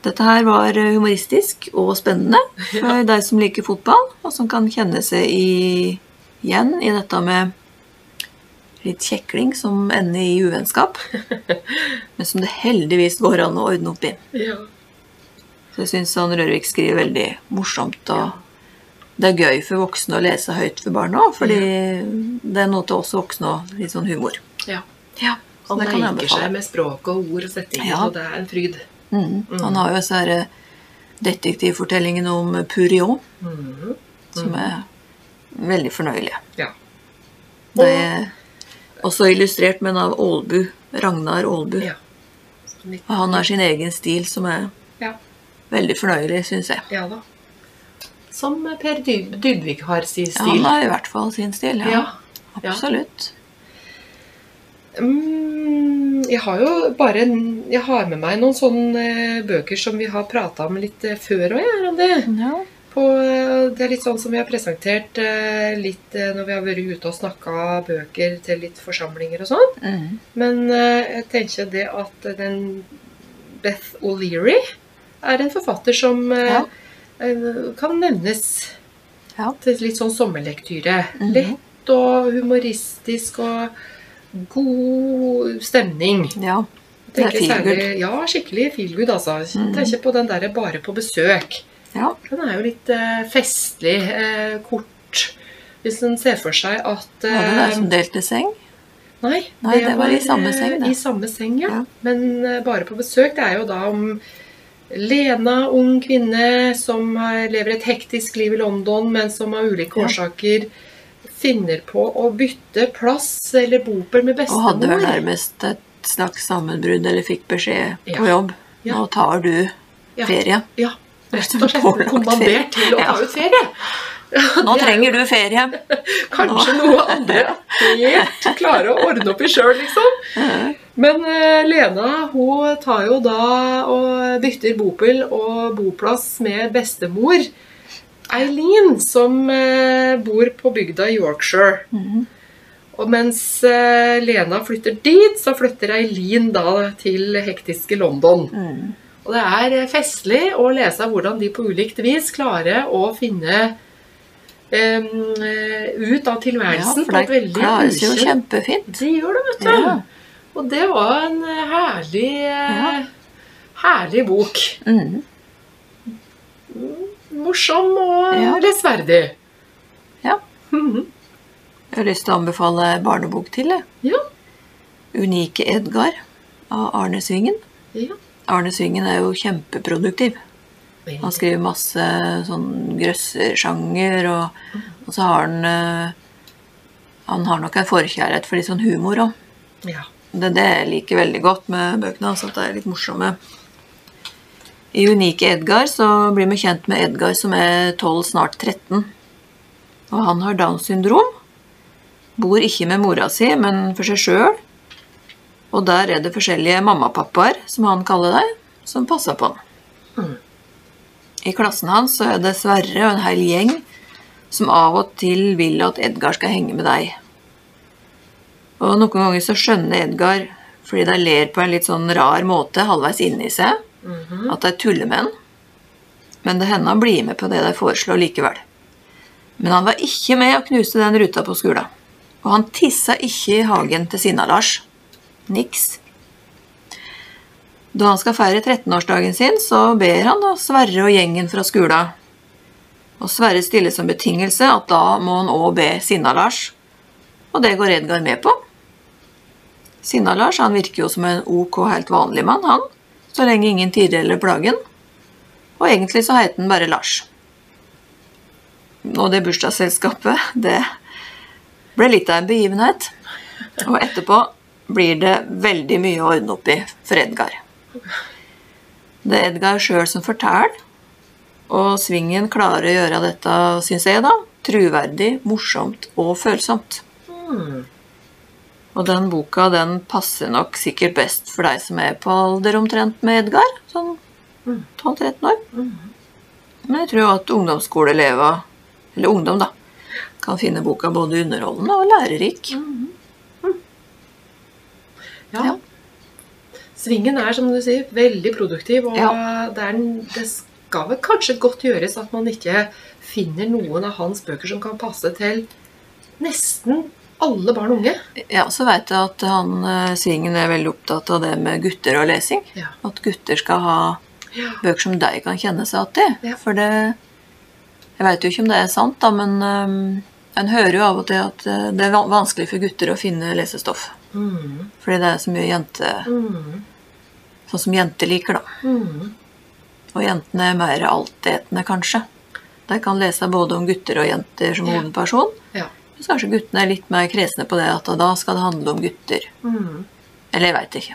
Dette her var eh, humoristisk og spennende for deg som liker fotball, og som kan kjenne seg i, igjen i dette med litt kjekling som ender i uvennskap, men som det heldigvis går an å ordne opp i. Ja. Så jeg syns han Rørvik skriver veldig morsomt, og det er gøy for voksne å lese høyt for barna òg, fordi det er noe til oss voksne og litt sånn humor. ja. Ja, Han leker seg med språk og ord og settinger, Ja. og det er en fryd. Mm. Han har jo disse eh, detektivfortellingene om Purion, mm. som er veldig fornøyelige. Ja. Det er også illustrert, men av Aalbu. Ragnar Aalbu. Ja. Og han har sin egen stil som er Ja. veldig fornøyelig, syns jeg. ja da. Som Per Dyb Dybvik har sin Ja, stil. han har i hvert fall sin stil. Ja, Ja. ja. absolutt. Mm, jeg har jo bare Jeg har med meg noen sånne eh, bøker som vi har prata om litt eh, før òg, det. Ja. På, eh, det er litt sånn som vi har presentert litt når vi har vært ute og snakka bøker til litt forsamlinger og sånn. Mm. Men jeg tenker det at den Beth O'Leary er en forfatter som Ja. kan nevnes Ja. til litt sånn sommerlektyre. Mhm. Lett og humoristisk og god stemning. ja. Det er Tenker feel good. Ja, skikkelig feel good, altså. Mm. Tenker på den derre 'bare på besøk'. Ja. Den er jo litt eh, festlig, eh, kort. Hvis en ser for seg at Var det der eh, som delte seng? Nei, Nei, det var i samme seng, eh, det. I samme seng, ja. Ja. Men eh, bare på besøk. Det er jo da om Lena, ung kvinne som eh, lever et hektisk liv i London, men som av ulike Ja. årsaker finner på å bytte plass eller bopel med bestemor. Og hadde vel nærmest et slags sammenbrudd, eller fikk beskjed Ja. på jobb. Ja. Nå tar du Ja. ferie. Ja, rett og slett kommandert til å ta ut ferie. Nå er trenger du ferie. Kanskje noe andre helt klarer å ordne opp i sjøl, liksom. Men eh, Lena hun tar jo da og bytter bopel og boplass med bestemor Eileen, som eh, bor på bygda i Yorkshire. Mhm. Og mens eh, Lena flytter dit, så flytter Eileen da til hektiske London. Mm. Og det er eh, festlig å lese hvordan de på ulikt vis klarer å finne eh, ut av Ja, tilværelsen for på et det veldig klarer seg jo kjempefint. De gjør det, vet du. Ja. Og det var en eh, herlig, eh, Ja. herlig bok. Mm. Morsom og Ja. lesverdig. Ja. Jeg har lyst til å anbefale barnebok til. jeg. Ja. 'Unike Edgar' av Arne Svingen. Ja. Arne Svingen er jo kjempeproduktiv. Han skriver masse sånn grøssersjanger, og, og så har han eh, Han har nok en forkjærlighet for litt sånn humor òg. Ja. Det det jeg liker veldig godt med bøkene hans, at det er litt morsomme. I Unike Edgar så blir vi kjent med Edgar som er 12, snart 13. Og han har Downs syndrom. Bor ikke med mora si, men for seg sjøl. Og der er det forskjellige mammapappaer, som han kaller deg, som passer på han. Mm. I klassen hans så er det Sverre og en hel gjeng som av og til vil at Edgar skal henge med deg. Og noen ganger så skjønner Edgar, fordi de ler på en litt sånn rar måte halvveis inni seg, Mhm. at de tuller med han. Men det hender han blir med på det de foreslår likevel. Men han var ikke med å knuse den ruta på skolen. Og han tissa ikke i hagen til Sinna-Lars. Niks. Da han skal feire 13-årsdagen sin, så ber han da Sverre og gjengen fra skolen. Og Sverre stiller som betingelse at da må han òg be Sinna-Lars. Og det går Edgar med på. Sinna-Lars han virker jo som en ok, helt vanlig mann, han. Så lenge ingen plager han. Og egentlig så heter han bare Lars. Og det bursdagsselskapet, det ble litt av en begivenhet. Og etterpå blir det veldig mye å ordne opp i for Edgar. Det er Edgar sjøl som forteller, og Svingen klarer å gjøre dette, syns jeg, da, truverdig, morsomt og følsomt. Mm. Og den boka den passer nok sikkert best for deg som er på alder omtrent med Edgar. Sånn 12-13 år. Men jeg tror at ungdomsskoleelever, eller ungdom, da, kan finne boka både underholdende og lærerik. Ja. Ja. Svingen er, som du sier, veldig produktiv, og Ja. det, er, det skal vel kanskje godt gjøres at man ikke finner noen av hans bøker som kan passe til nesten alle barn og unge. Ja, så veit jeg at han eh, Svingen er veldig opptatt av det med gutter og lesing. Ja. At gutter skal ha Ja. bøker som de kan kjenne seg igjen i. Ja. For det Jeg veit jo ikke om det er sant, da, men um, en hører jo av og til at eh, det er vanskelig for gutter å finne lesestoff. Mm. Fordi det er så mye jente Mm. Sånn som jenter liker, da. Mm. Og jentene er mer altetende, kanskje. De kan lese både om gutter og jenter som Ja. hovedperson. Ja. Mens kanskje guttene er litt mer kresne på det at da skal det handle om gutter. Mm. Eller jeg veit ikke.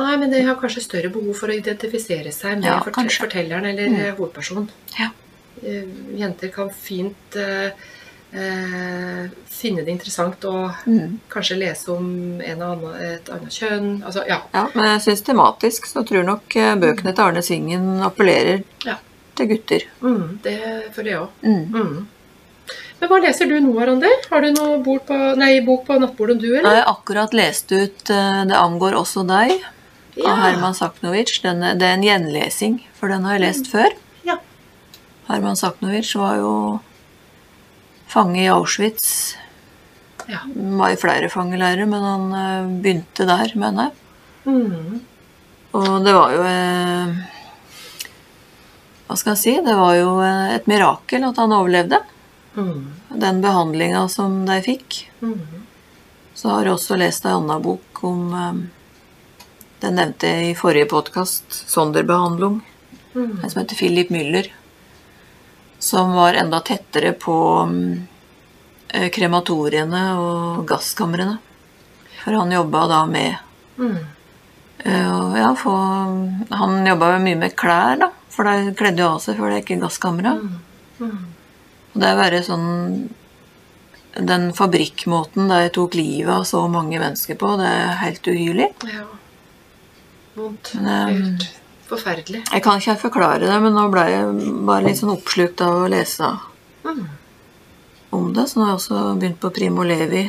Nei, men de har kanskje større behov for å identifisere seg med Ja, forte- kanskje. fortelleren eller Mm. eh, hovedpersonen. Ja. Eh, Jenter kan fint uh, uh, finne det interessant å Mm. kanskje lese om en annen, et annet kjønn. Altså, ja. Ja, men systematisk så tror nok bøkene til Arne Svingen appellerer Ja. til gutter. Mm, det føler jeg òg. Mm. Mm. Men hva leser du nå, Randi? Har du noe bord på, nei, bok på nattbordet du, Jeg eller? har akkurat lest ut eh, 'Det angår også deg' av Herman Saknovic. Den det er en gjenlesing, for den har jeg lest før. Ja. Herman Saknovic var jo fange i Auschwitz. Ja. Var i flere fangeleirer, men han eh, begynte der, mener jeg. Mm. Og det var jo eh, Hva skal jeg si? Det var jo et mirakel at han overlevde. Mm. Den behandlinga som de fikk. Mm. Så har jeg også lest ei anna bok om eh, Den nevnte jeg i forrige podkast, Sonderbehandling. Mm. En som heter Philip Müller. Som var enda tettere på mm, eh, krematoriene og gasskamrene. For han jobba da med Mm. og ja, for, Han jobba mye med klær, da. For de kledde jo av seg før det gikk i gasskamera. Mm. Mm. Og det er bare sånn Den fabrikkmåten de tok livet av så mange mennesker på, det er helt uhyrlig. Ja. Vondt. Um, forferdelig. Jeg kan ikke helt forklare det, men nå ble jeg bare litt sånn oppslukt av å lese Mm. om det. Så nå har jeg også begynt på Primo Levi.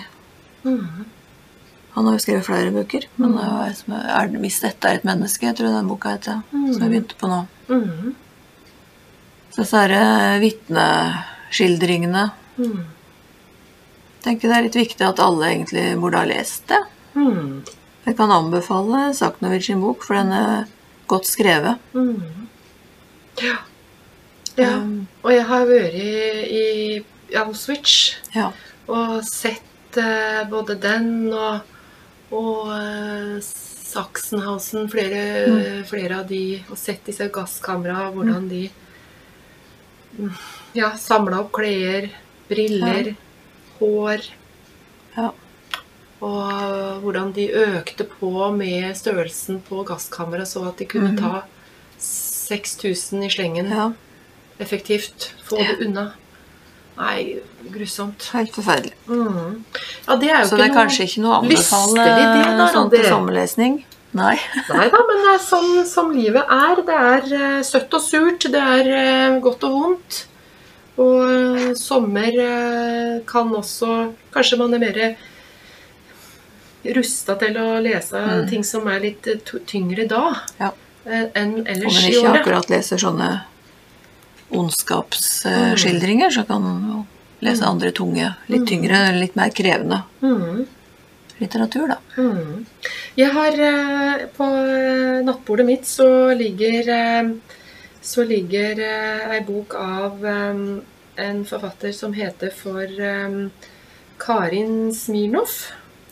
Mm. Han har jo skrevet flere bøker. Men mm. er, 'Hvis dette er et menneske', jeg tror den boka heter. Som jeg begynte på nå. Mm. Så disse er det vitneskildringene. Mm. Tenker det er litt viktig at alle egentlig burde ha lest det. Mm. Jeg kan anbefale Saknovic sin bok, for den er godt skrevet. Mm. Ja. ja. Um, Og jeg har vært i, Auschwitz. ja. og sett uh, både den og, og eh, Sachsenhausen, flere, flere av de, og sett disse gasskamera, hvordan de mm, ja, samla opp klær, briller, hår. Ja. Og hvordan de økte på med størrelsen på gasskammeret, så at de kunne ta 6000 i slengen ja. effektivt. Få det unna. Nei, grusomt. Helt forferdelig. Mm. Ja, det er jo Så ikke det er kanskje ikke noe å anbefale sånn til sommerlesning? Nei. Nei da, men det er sånn som livet er. Det er uh, søtt og surt. Det er uh, godt og vondt. Og eh, sommer eh, kan også Kanskje man er mer rusta til å lese Mm. ting som er litt eh, tyngre da Ja. enn Om ellers en i ikke akkurat leser sånne ondskapsskildringer, så kan man jo lese andre tunge, litt tyngre, litt mer krevende Mm. litteratur, da. Mm. Jeg har På nattbordet mitt så ligger eh, Så ligger eh, ei bok av eh, en forfatter som heter for eh, Karin Smirnov.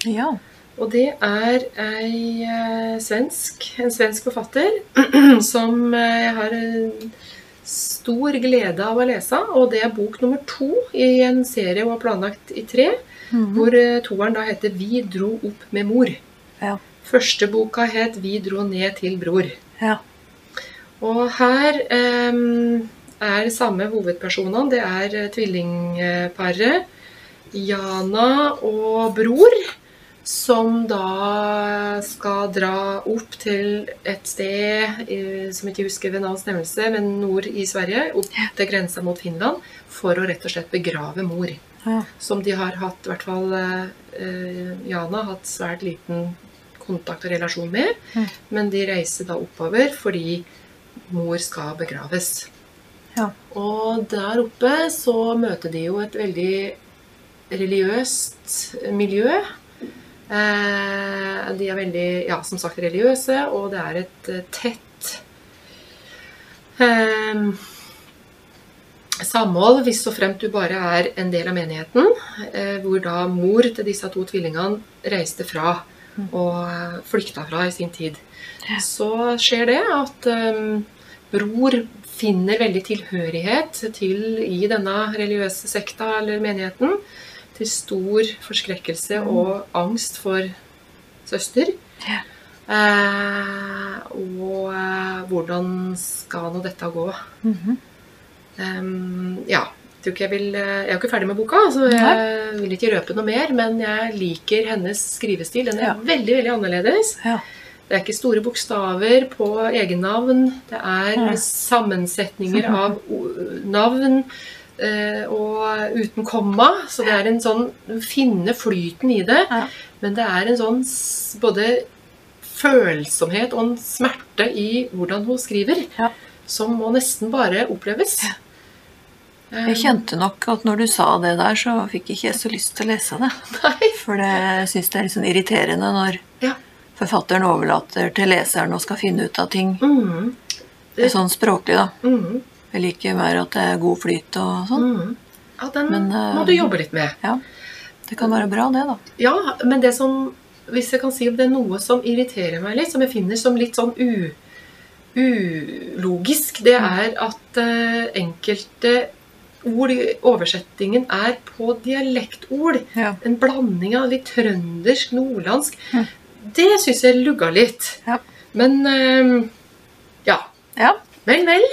Ja. Og det er ei eh, svensk, en svensk forfatter som eh, jeg har eh, stor glede av å lese. Og det er bok nummer to i en serie hun har planlagt i tre. Mhm. Hvor eh, toeren da heter 'Vi dro opp med mor'. Ja. Første boka het 'Vi dro ned til bror'. ja. Og her em, er samme hovedpersonene. Det er eh, tvillingparet Jana og bror. Som da skal dra opp til et sted eh, som ikke husker ved navns nevnelse, men nord i Sverige. Opp til grensa mot Finland. For å rett og slett begrave mor ja. som de har hatt, i hvert fall eh, Jana, hatt svært liten kontakt og relasjon med. Men de reiser da oppover fordi mor skal begraves. Ja. Og der oppe så møter de jo et veldig religiøst miljø. Eh, de er veldig, ja, som sagt, religiøse, og det er et eh, tett eh, samhold hvis så fremt du bare er en del av menigheten, eh, hvor da mor til disse to tvillingene reiste fra og eh, flykta fra i sin tid. Så skjer det at eh, bror finner veldig tilhørighet til i denne religiøse sekta eller menigheten, til stor forskrekkelse og angst for søster. Ja. Eh, og eh, hvordan skal nå dette gå? Mm -hmm. um, ja. Jeg, jeg, vil, eh, jeg er jo ikke ferdig med boka, så jeg vil ikke røpe noe mer. Men jeg liker hennes skrivestil. Den er Ja. veldig veldig annerledes. Ja. Det er ikke store bokstaver på egennavn. Det er sammensetninger av navn eh, og uten komma. Så det er en sånn finne flyten i det. Men det er en sånn både følsomhet og en smerte i hvordan hun skriver, som må nesten bare oppleves. Jeg kjente nok at når du sa det der, så fikk ikke jeg så lyst til å lese det. Nei. For det syns det er litt sånn irriterende når. Forfatteren overlater til leseren og skal finne ut av ting. Mm, Det er sånn språklig, da. mm, Jeg liker mer at det er god flyt og sånn. mm. Ja, den Men, eh, må du jobbe litt med. Ja. Det kan være bra, det, da. Ja, men det som Hvis jeg kan si om det er noe som irriterer meg litt, som jeg finner som litt sånn u, ulogisk, det er at uh, enkelte ord i oversettingen er på dialektord. Ja. En blanding av litt trøndersk, nordlandsk. Mm. Det syns jeg lugga litt. Ja. Men eh, ja. ja. Vel, vel.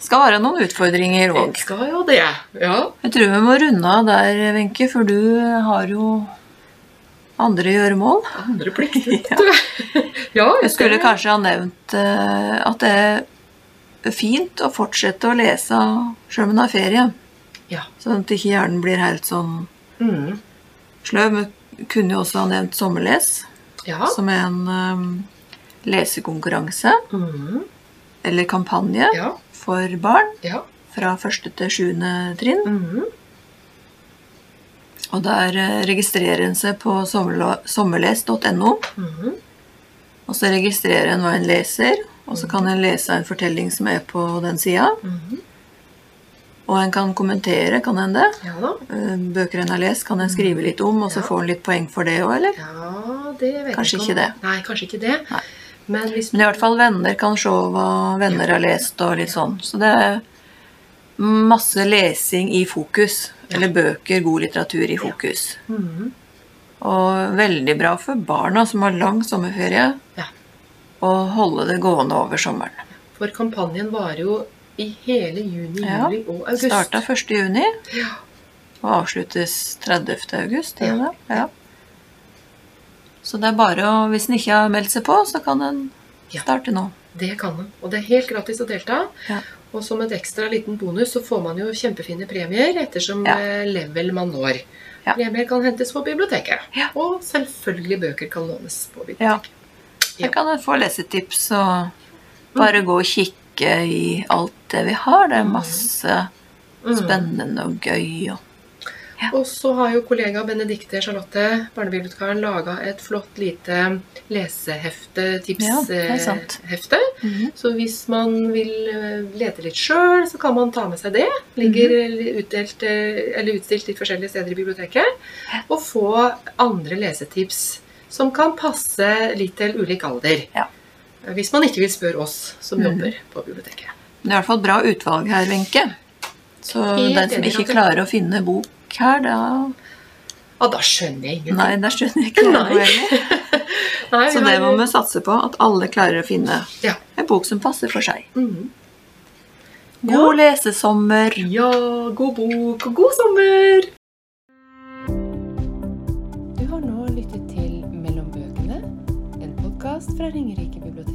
Skal være noen utfordringer òg. Skal jo det. Ja. Jeg tror vi må runde av der, Wenche, for du har jo andre gjøremål. Andre plikter. ja, Jeg skulle kanskje ha nevnt eh, at det er fint å fortsette å lese sjøl om en har ferie. Ja. Sånn at ikke hjernen blir helt sånn Mm. sløv. Kunne jo også ha nevnt Sommerles, Ja. som er en um, lesekonkurranse Mm. eller kampanje Ja. for barn Ja. fra første til sjuende trinn. Mm. Og der eh, registrerer en seg på sommerles.no. Mm. Og så registrerer en hva en leser, og så kan en lese en fortelling som er på den sida. Mm. Og en kan kommentere, kan en det? Ja da. Eh, Bøker en har lest, kan en skrive litt om, og så Ja. får en litt poeng for det òg, eller? Ja, det vet Kanskje jeg ikke om- det. Nei, kanskje ikke det. Nei. Men hvis Men i hvert fall venner kan se hva venner har lest, og litt sånn. Så det er masse lesing i fokus. Eller bøker, god litteratur i fokus. Mhm. Og veldig bra for barna som har lang sommerferie, Ja. holde det gående over sommeren. For kampanjen varer jo i hele juni, Ja. juli og august. Starta 1. juni Ja. og avsluttes 30. august. Ja. Ja. Så det er bare å Hvis en ikke har meldt seg på, så kan en Ja. starte nå. Det kan en. Og det er helt gratis å delta. Ja. Og som et ekstra liten bonus så får man jo kjempefine premier ettersom Ja. eh, level man når. Ja. Premier kan hentes på biblioteket. Ja. Og selvfølgelig bøker kan lånes på Ja. biblioteket. Her kan en få lesetips og bare gå og kikke i alt det vi har. Det er masse Mm. spennende og gøy. Og Og så har jo kollega Benedikte Charlotte, barnebibliotekaren, laga et flott lite lesehefte, Ja, mm -hmm. tipshefte. Så hvis man vil eh, lete litt sjøl, så kan man ta med seg det. Ligger Mhm. utdelt, eh, eller utstilt litt forskjellige steder i biblioteket. Og få andre lesetips som kan passe litt til ulik alder. Ja. Hvis man ikke vil spørre oss som Mhm. jobber på biblioteket. det er i hvert fall bra utvalg her, Wenche. Så Helt den som ikke klarer å finne bok her, da Ja, da skjønner jeg ingenting. Nei, da skjønner jeg ikke noe heller. Så det må vi satse på, at alle klarer å finne Ja. en bok som passer for seg. Mm. God lesesommer! Ja, god bok og god sommer! Du har nå lyttet til Mellom bøkene, en podkast fra Ringerike bibliotek.